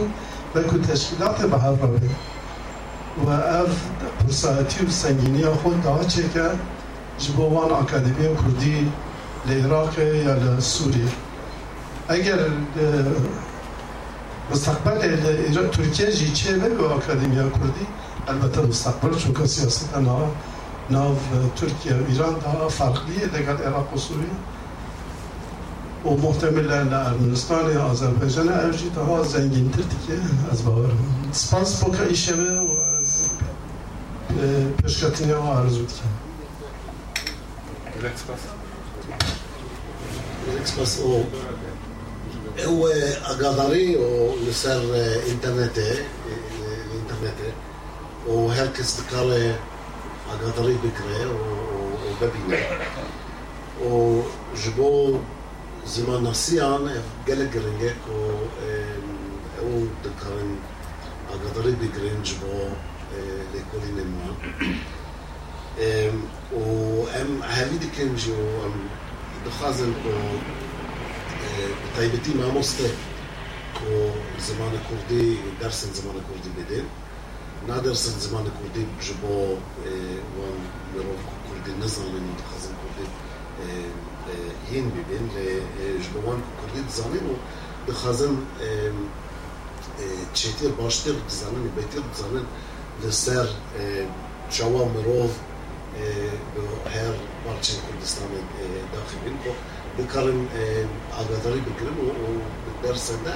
[SPEAKER 18] بلکو تشکیلات به هر و اف پرسایتی و سنگینی خود دا چه جبوان اکادمی کردی لعراق یا لسوریه اگر مستقبل ترکیه جی چه به اکادمی کردی؟ البته مستقبل چون که سیاست انا ناو ترکیه و ایران دا فرقلیه لگل عراق و سوریه. و محتمل لارمنستان یا آذربایجان اوجی daha zengin که از باور سپاس بوکا ایشه و از پیشکتینی ها عرض کنم
[SPEAKER 2] الاكسباس أو. هو اقدري ولسر انترنت الانترنت وهركس بكاري اقدري بكري وببينا وجبو زمان نسيان قال جرينجك و أو دكارن اقدري بكرين جبو لكل نما. وام هذه كان جو دخازن كو طيبتي ما مستي كو زمان كردي درس زمان كردي بدين نادرسن زمان كردي بجبو وان مروف كردي نزل دخازن كردي هين ببين لجبو وان كردي دزانين دخازن تشيتير باشتر دزانين بيتير دزانين لسر شوا مروف هر parçayı Kürdistan'a e, dahil edin. O Bukar'ın e, agadarı bükürüm o, o dersen de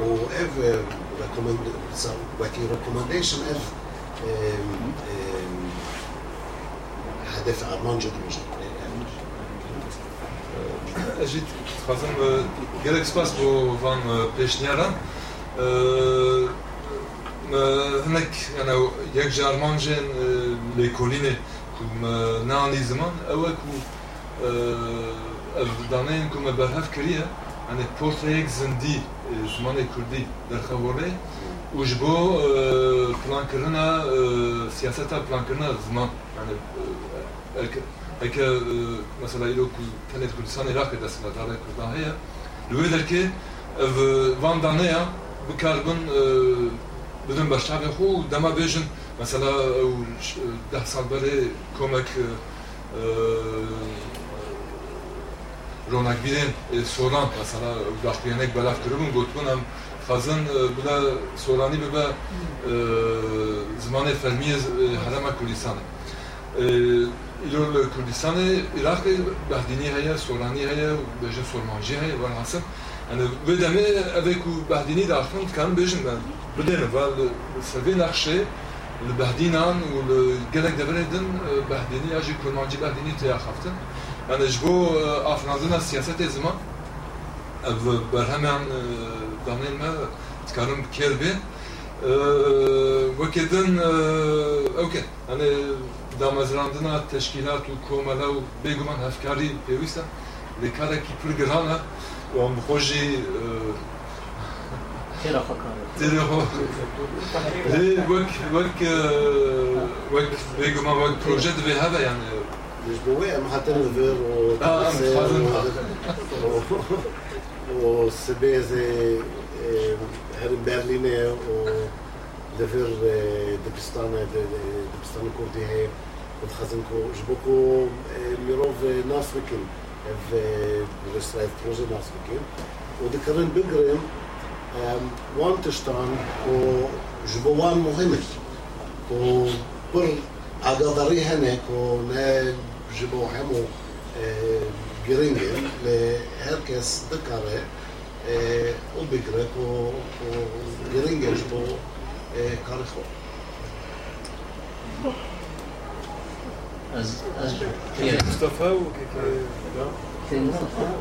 [SPEAKER 2] E, e, ha? Employé o ev وكي recommendation ev هدف أرمان جد
[SPEAKER 1] اجيت خازم gelek spas bo van pêşniyara hinek yani yek ji armanjên lêkolînê ku me neanî ziman ew e ku ev daneyên ku me زمانی ژمانە کوردی دەرخەوەڕێ وش بۆ پلانکردە سیاستا پلانکردە زمان ئەکە مەسەلا ئیرۆ تەنێت کوردستان عێراقی دەستەدارە کوردان هەیە لێ دەرکێ واندانەیە بکاربن بدن بەشتاقی خۆ و دەما بێژن مەسەلا ده سال بەرێ کمک رونق بیرن سوران مثلا داخلیانک بلاف کربون گوتبون هم خازن بلا سورانی ببا زمان فرمی حرم کردستانه ایلول کردستان عراق بهدینی هیا سورانی هیا بجن سورمانجی هیا وان حسن yani ve deme evek ku behdini daxilin kan bejin ben بدين val سبي نقشه البهدينان والجلك دبردن بهديني اجي كرمانجي بهديني تيا خفتن يعني جبو افنادنا سياسة زمان برهمان دانين ما تكارم كيربين وكدن أوكي يعني دامەزراندنا تشکیلات و کۆمەلە و بێگومان هەفکاری پێویستە لێکارێکی پر گرانە وان بخۆژی وەک وەک وەک بێگومان وەک پرۆژە دەبێ هەبە یان
[SPEAKER 2] مش بواقع محطين ريفير والسبازي هرم برليني و دفر آه، دبستان دبستان كردي هي ودخزنكو جبوكو آه، ميروف آه، ناسفكين في رسرايف بروجي ناسفكين ودكرن بقرم وان تشتان و جبوان مهمش و بر عقدري هناك و Gibbohemo e, Göringen ve herkes dikare o begrepp och, och Göringen
[SPEAKER 13] på Karlsson.
[SPEAKER 15] از از مصطفى وكيك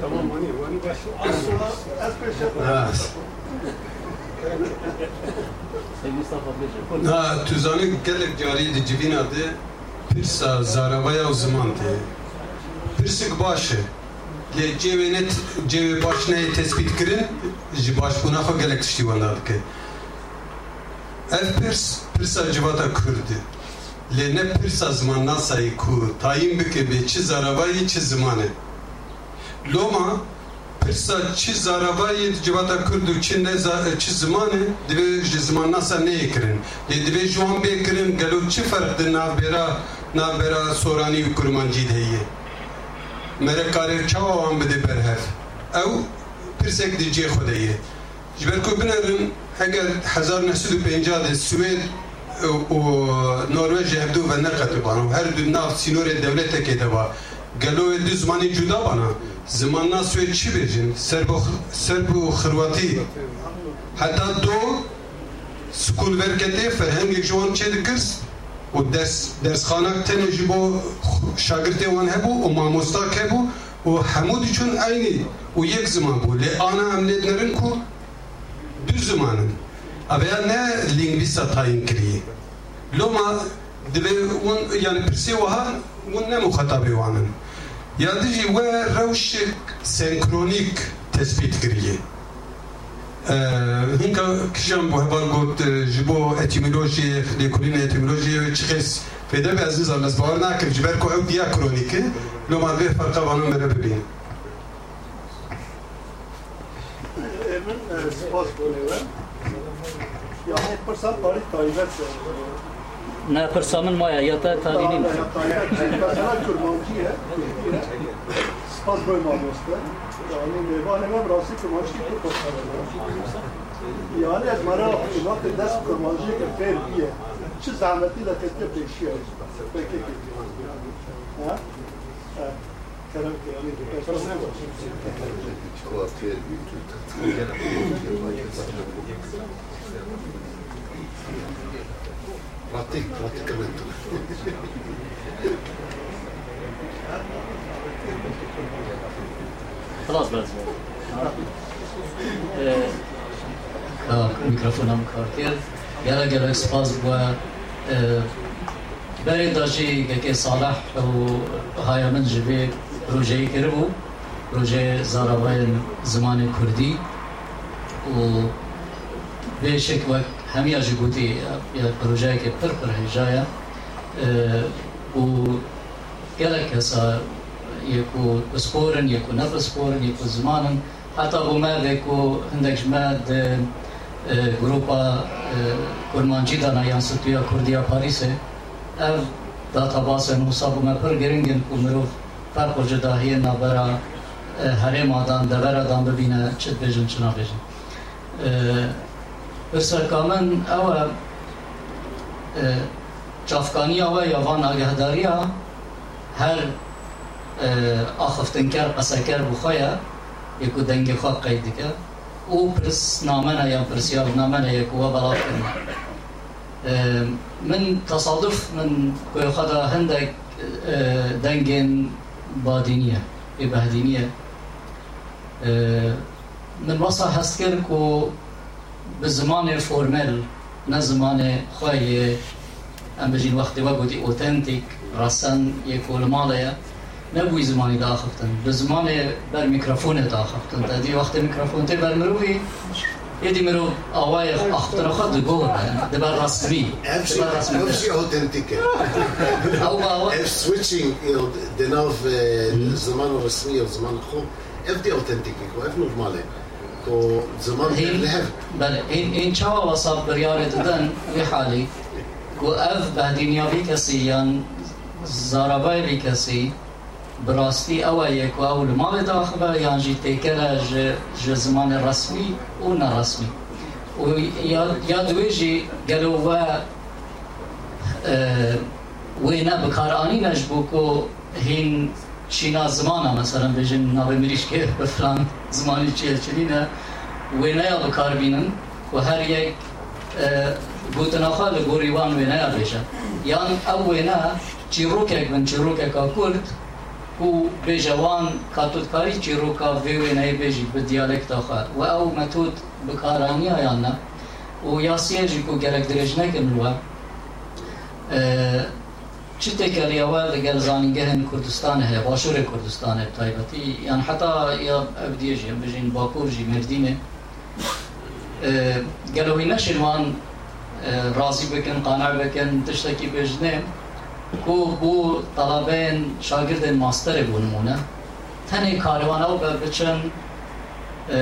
[SPEAKER 15] تمام هاني وين باش مصطفى بيجي كل ها تزاني قال لك جاري تجيبين هذا Pirsa zaravaya uzmandı. Pirsik başı. Le cevenet ceve başına tespit kirin, ji baş buna xo gelek tiştî wenda dike. Ev pirs pirsa civata kurdi. Lê ne pirsa ziman nasayî ku tayin bike bê çi zaravayî çi zimanê. Loma pirsa çi zaravayî civata kurd û çi ne çi zimanê divê ji ziman nasa neyê kirin. Lê divê ji wan bê kirin gelo çi ferq di navbêra نابرا نابرا سورانی و کرمانجی دهیه مره کاری چاوا وان بده برهف او پرسک دی جی خودیه جبر کو بنرن اگر هزار نسد و پنجاه ده سوید و نروژ هبدو و نقد بانو هر دو ناف سینور دولت که دوا گلو دو زمانی جدا بانا زمان نا سوید چی بیجن سرب و سرب و خرواتي حتی دو سکول ورکتی فرهنگ جوان چه دکرس و دس درس خانه تنه جبو شاگرد وان هبو و ماموستا که بو و حمود چون عینی و یک زمان بو. لی آنا هم نرن کو دو زمانن. اویا نه لینگویستا تاین کریه. لو ما دبی اون یعنی پرسی وها اون نه مخاطبی وانن. یا دیجی و روش سنکرونیک تثبیت کریه. كريه هنكا كشام بو هبال قلت جبو اتيمولوجي ليكولين اتيمولوجي تشخيص فدا بعزيز الله سبحانه ناكر جبالكو او ديا كرونيك لو ما بيه فرقا وانا مرة ببين
[SPEAKER 19] من سپاس بونیوه yani pırsat tarih tayyibet
[SPEAKER 13] نه پرسامن مایا یا تا تالینی
[SPEAKER 19] mesela kurmancıya spas boy mamosta نمی‌دونم راستی کماشی یعنی از مرا حکومت دست کماشی که خیر بیه چه زحمتی در کسی پیشی هست Pratik, که
[SPEAKER 2] pratik.
[SPEAKER 13] خلاص آه کار کرد گله گله سپاس بوا بری داشی که صالح و های من جبه پروژه کربو پروژه زاراوای زمان کردی. و بشک وقت همه آجی گوتی یا پروژه که پر پر هجایا. و گله کسا يكو بسبورن يكو نف بسبورن يكو زمانن حتى بوما يكو عندك جماد جروبا كرمانجي دانا يانسوتيا كرديا باريسه اف داتا باس مصاب ما پر گرینگن کو مرو فرق جدا هي نابرا هرم آدان دورا دان ببینه چت بجن چنا بجن. بس کامن او چافکانی او یا وان آگهداریا هر آخفتنکر قسکر بخواه یکو دنگ خواه قید که أو پرس نامنه یا پرسیار نامنه یکو و بلاد کنه من تصادف من کوی خدا هندک دنگین بادینیه ای بهدینیه من وصا هست کرد که به زمان فرمل نه زمان خواهی ام بجین وقتی وقتی اوتنتیک رسن یکو الماله نبوی زمانی داخفتن به زمان بر میکروفون داخفتن تا دی وقت میکروفون تی بر مروی یدی مرو آوای اختر خود گور ده بر رسمی.
[SPEAKER 2] امشي امشي اوثنتيك
[SPEAKER 13] أو باوا
[SPEAKER 2] اف سويتشينج دناف الزمان الرسمي والزمان الخو اف دي اوثنتيك واف نورمالي تو زمان لهف
[SPEAKER 13] بله این این چاوا وصاب بریار ددن وی حالی. کو اف بهدینیا بی کسی یان زارابای بی کسی براستی او یک و اول ما داخبه یا جی تکره جه زمان رسمی و نرسمی و یا دوی جی گلو و وی نه بکارانی نجبو که هین چینا زمانه مثلا بجن نابه مریش که به زمانی چیه چلینه وی نه بکار بینن و هر یک گوتناخا لگوری وان وی نه یا بجن او وی نه چیروکک من چیروکک کرد او بجوان کاتوتکاری چی رو کا ویوی نهی بجی به دیالکت آخه و او متود بکارانی آیان نه و یاسیه جی کو گرک درج نکن و چی تکلی اول لگل زانگه کردستان هی باشور کردستان هی تایبتی یعنی حتی یا ابدیه جی بجین باکور جی مردینه گلوی نشین وان راضی بکن قانع بکن تشتکی بجنه ku bu talabên şagirdên masterê bûn mûne tenê karivana be biçin e,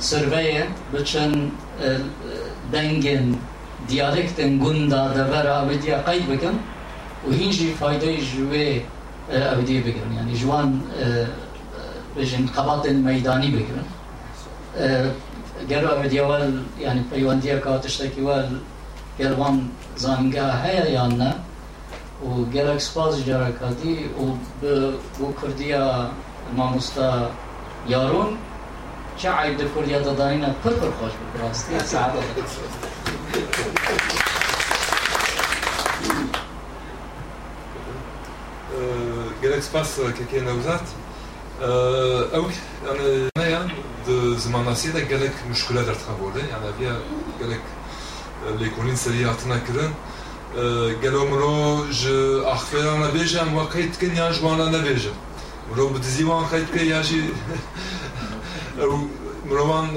[SPEAKER 13] surveyê biçin e, dengên diyalektên gunda dever avidiya qeyd bikin û hîn jî faydeyê ji wê e, avidiyê bikirin yani ji wan bêjin qebatên meydanî bikirin gelo avidiya wel yani peywendiyeka tiştekî wel gel wan zanîngeha heye yan ne u gerek spaz jara kadi u u e, kurdiya mamusta yarun
[SPEAKER 1] çe ayde kurdiya da dayına pır pır hoş bu rastı saadet e, gerek spas kekiye nevzat e, ev yani ne yani zamanlasiye de gerek müşküledir tabi yani bir gerek lekonin seriyatına kirin گلو مرو ج اخفیا نبیجم و قید کن یا جوانا نبیجم مرو بدزیوان قید کن یا جی مروان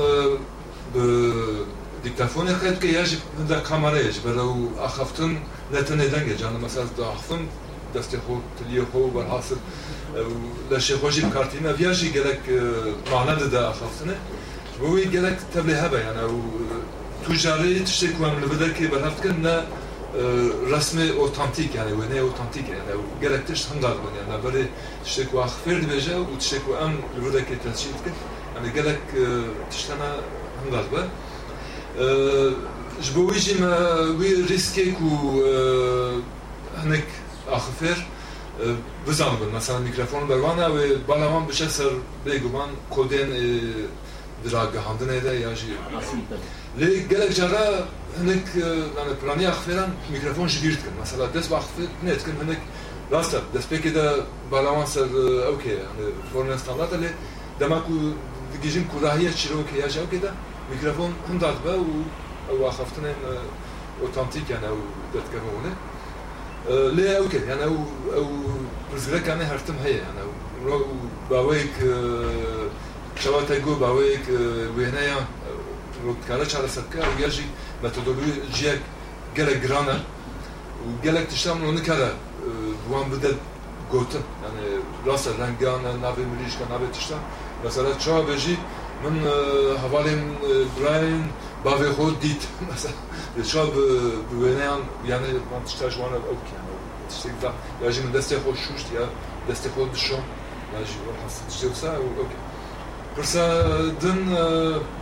[SPEAKER 1] دیکتافون قید کن یا جی هنده کامره یا جی برای اخفتن نتنه دنگه جانا مثلا دا اخفتن دستی خو تلیه خو برحاصل لشی خوشی بکارتینا ویا جی گلک معنی ده دا اخفتنه بوی گلک تبلیه هبه یعنی تو جاری تشتی کنم لبده که برهفت کن نه hindar bûn yani berê tiştek wa xfêr dibêje û tiştek wa em li rûdekê tesî dikin yani gelek tiştena hindar be ji bo wî jî me wî rîskê ku hinek آخفر بزن بن مثلا میکروفون بروانه و بالا من بشه سر بگو من کودن دراگ هندن ایده یا جی لی گله جارا هنک لانه پلانی اخفیران میکروفون جگیرد کن مثلا دست با اخفیر نیت کن هنک راسته دست پکی دا بالاوان سر اوکی هنه فورن لی دما کو دیگیجیم کراهیه چیرو که یاش اوکی دا میکروفون هم داد با و او اخفتن اوتانتیک یعنی او دت کنونه لی اوکی یعنی او او پرزگره کنه هرتم هیه یعنی او باویک شواتا گو باویک وینه گەژی مەتۆدۆلوژیەک gelek girane û gelek tiştan onu nikare wan bide gotin yani rasa rengane navê mirîşka navê tiştan mesela çawa bejî min hevalên birayên bavê xwe dît mesela شاب بوێنیان یانە من تشتا جوانە ئەو تشتێک یاژی من دەستی خۆ شوشت یا دەستی خۆ دشۆم شتێسا پرسە دن بێگومان خاست دەستپێکێدا زانینگەین کوردستانی بکن شریکên lê projê me gelek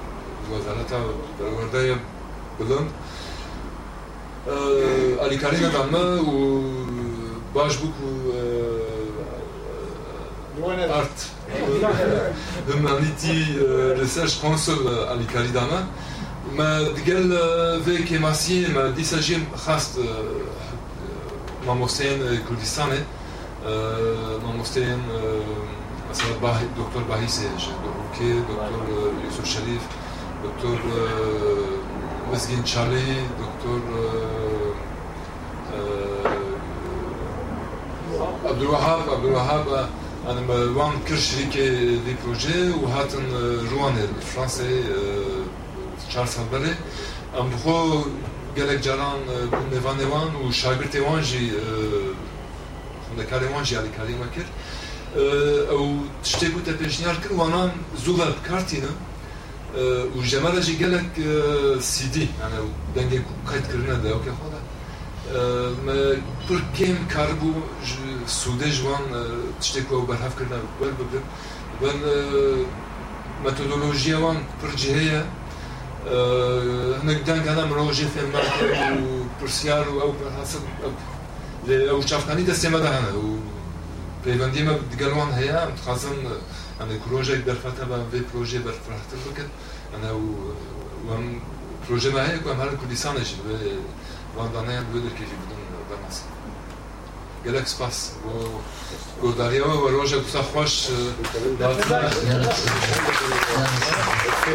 [SPEAKER 1] bilind alîkarîna danma û baş bû ku art humanîtî research council alîkarî dana ما دقل في كيماسي ما دي ساجيم خاص ماموستين كردستاني ماموستين مثلا باهي دكتور باهي سيج دكتور دكتور يوسف شريف دكتور آه، مسجين تشالي دكتور آه، آه، عبد الوهاب عبد الوهاب أنا وان كرشريك دي بروجي وهاتن روان الفرنسي تشارلز هابلي ام بخو جالك جاران نيفان نيفان وشاغر تيوان جي خندك على وان جي على كلمه كير أو تشتي بوتا بيجنيار كل وأنا كارتينو و وجمال جي قالك سيدي يعني دنگه قيد کردن دا اوكي خدا ما پر كيم كاربو سوده جوان تشتك و برهف کردن بل ببن بل متودولوجيا وان پر جهية هناك دنگ هنا مراجع في المرحة و پرسیار و او حسب او شافقاني دستيما دا هنا و پیوندی ما دیگه وان هیا متخاصم ئەنە پرۆژێک بەرفەتەبە بێ پرۆژێ بەرفراتر بکرد ئەنە وەم پروژه هەیە کوم هەر کوردستانش به واندانه بود که جی بدون بناس. گلک سپاس و گوداریا و روژه خوش بله.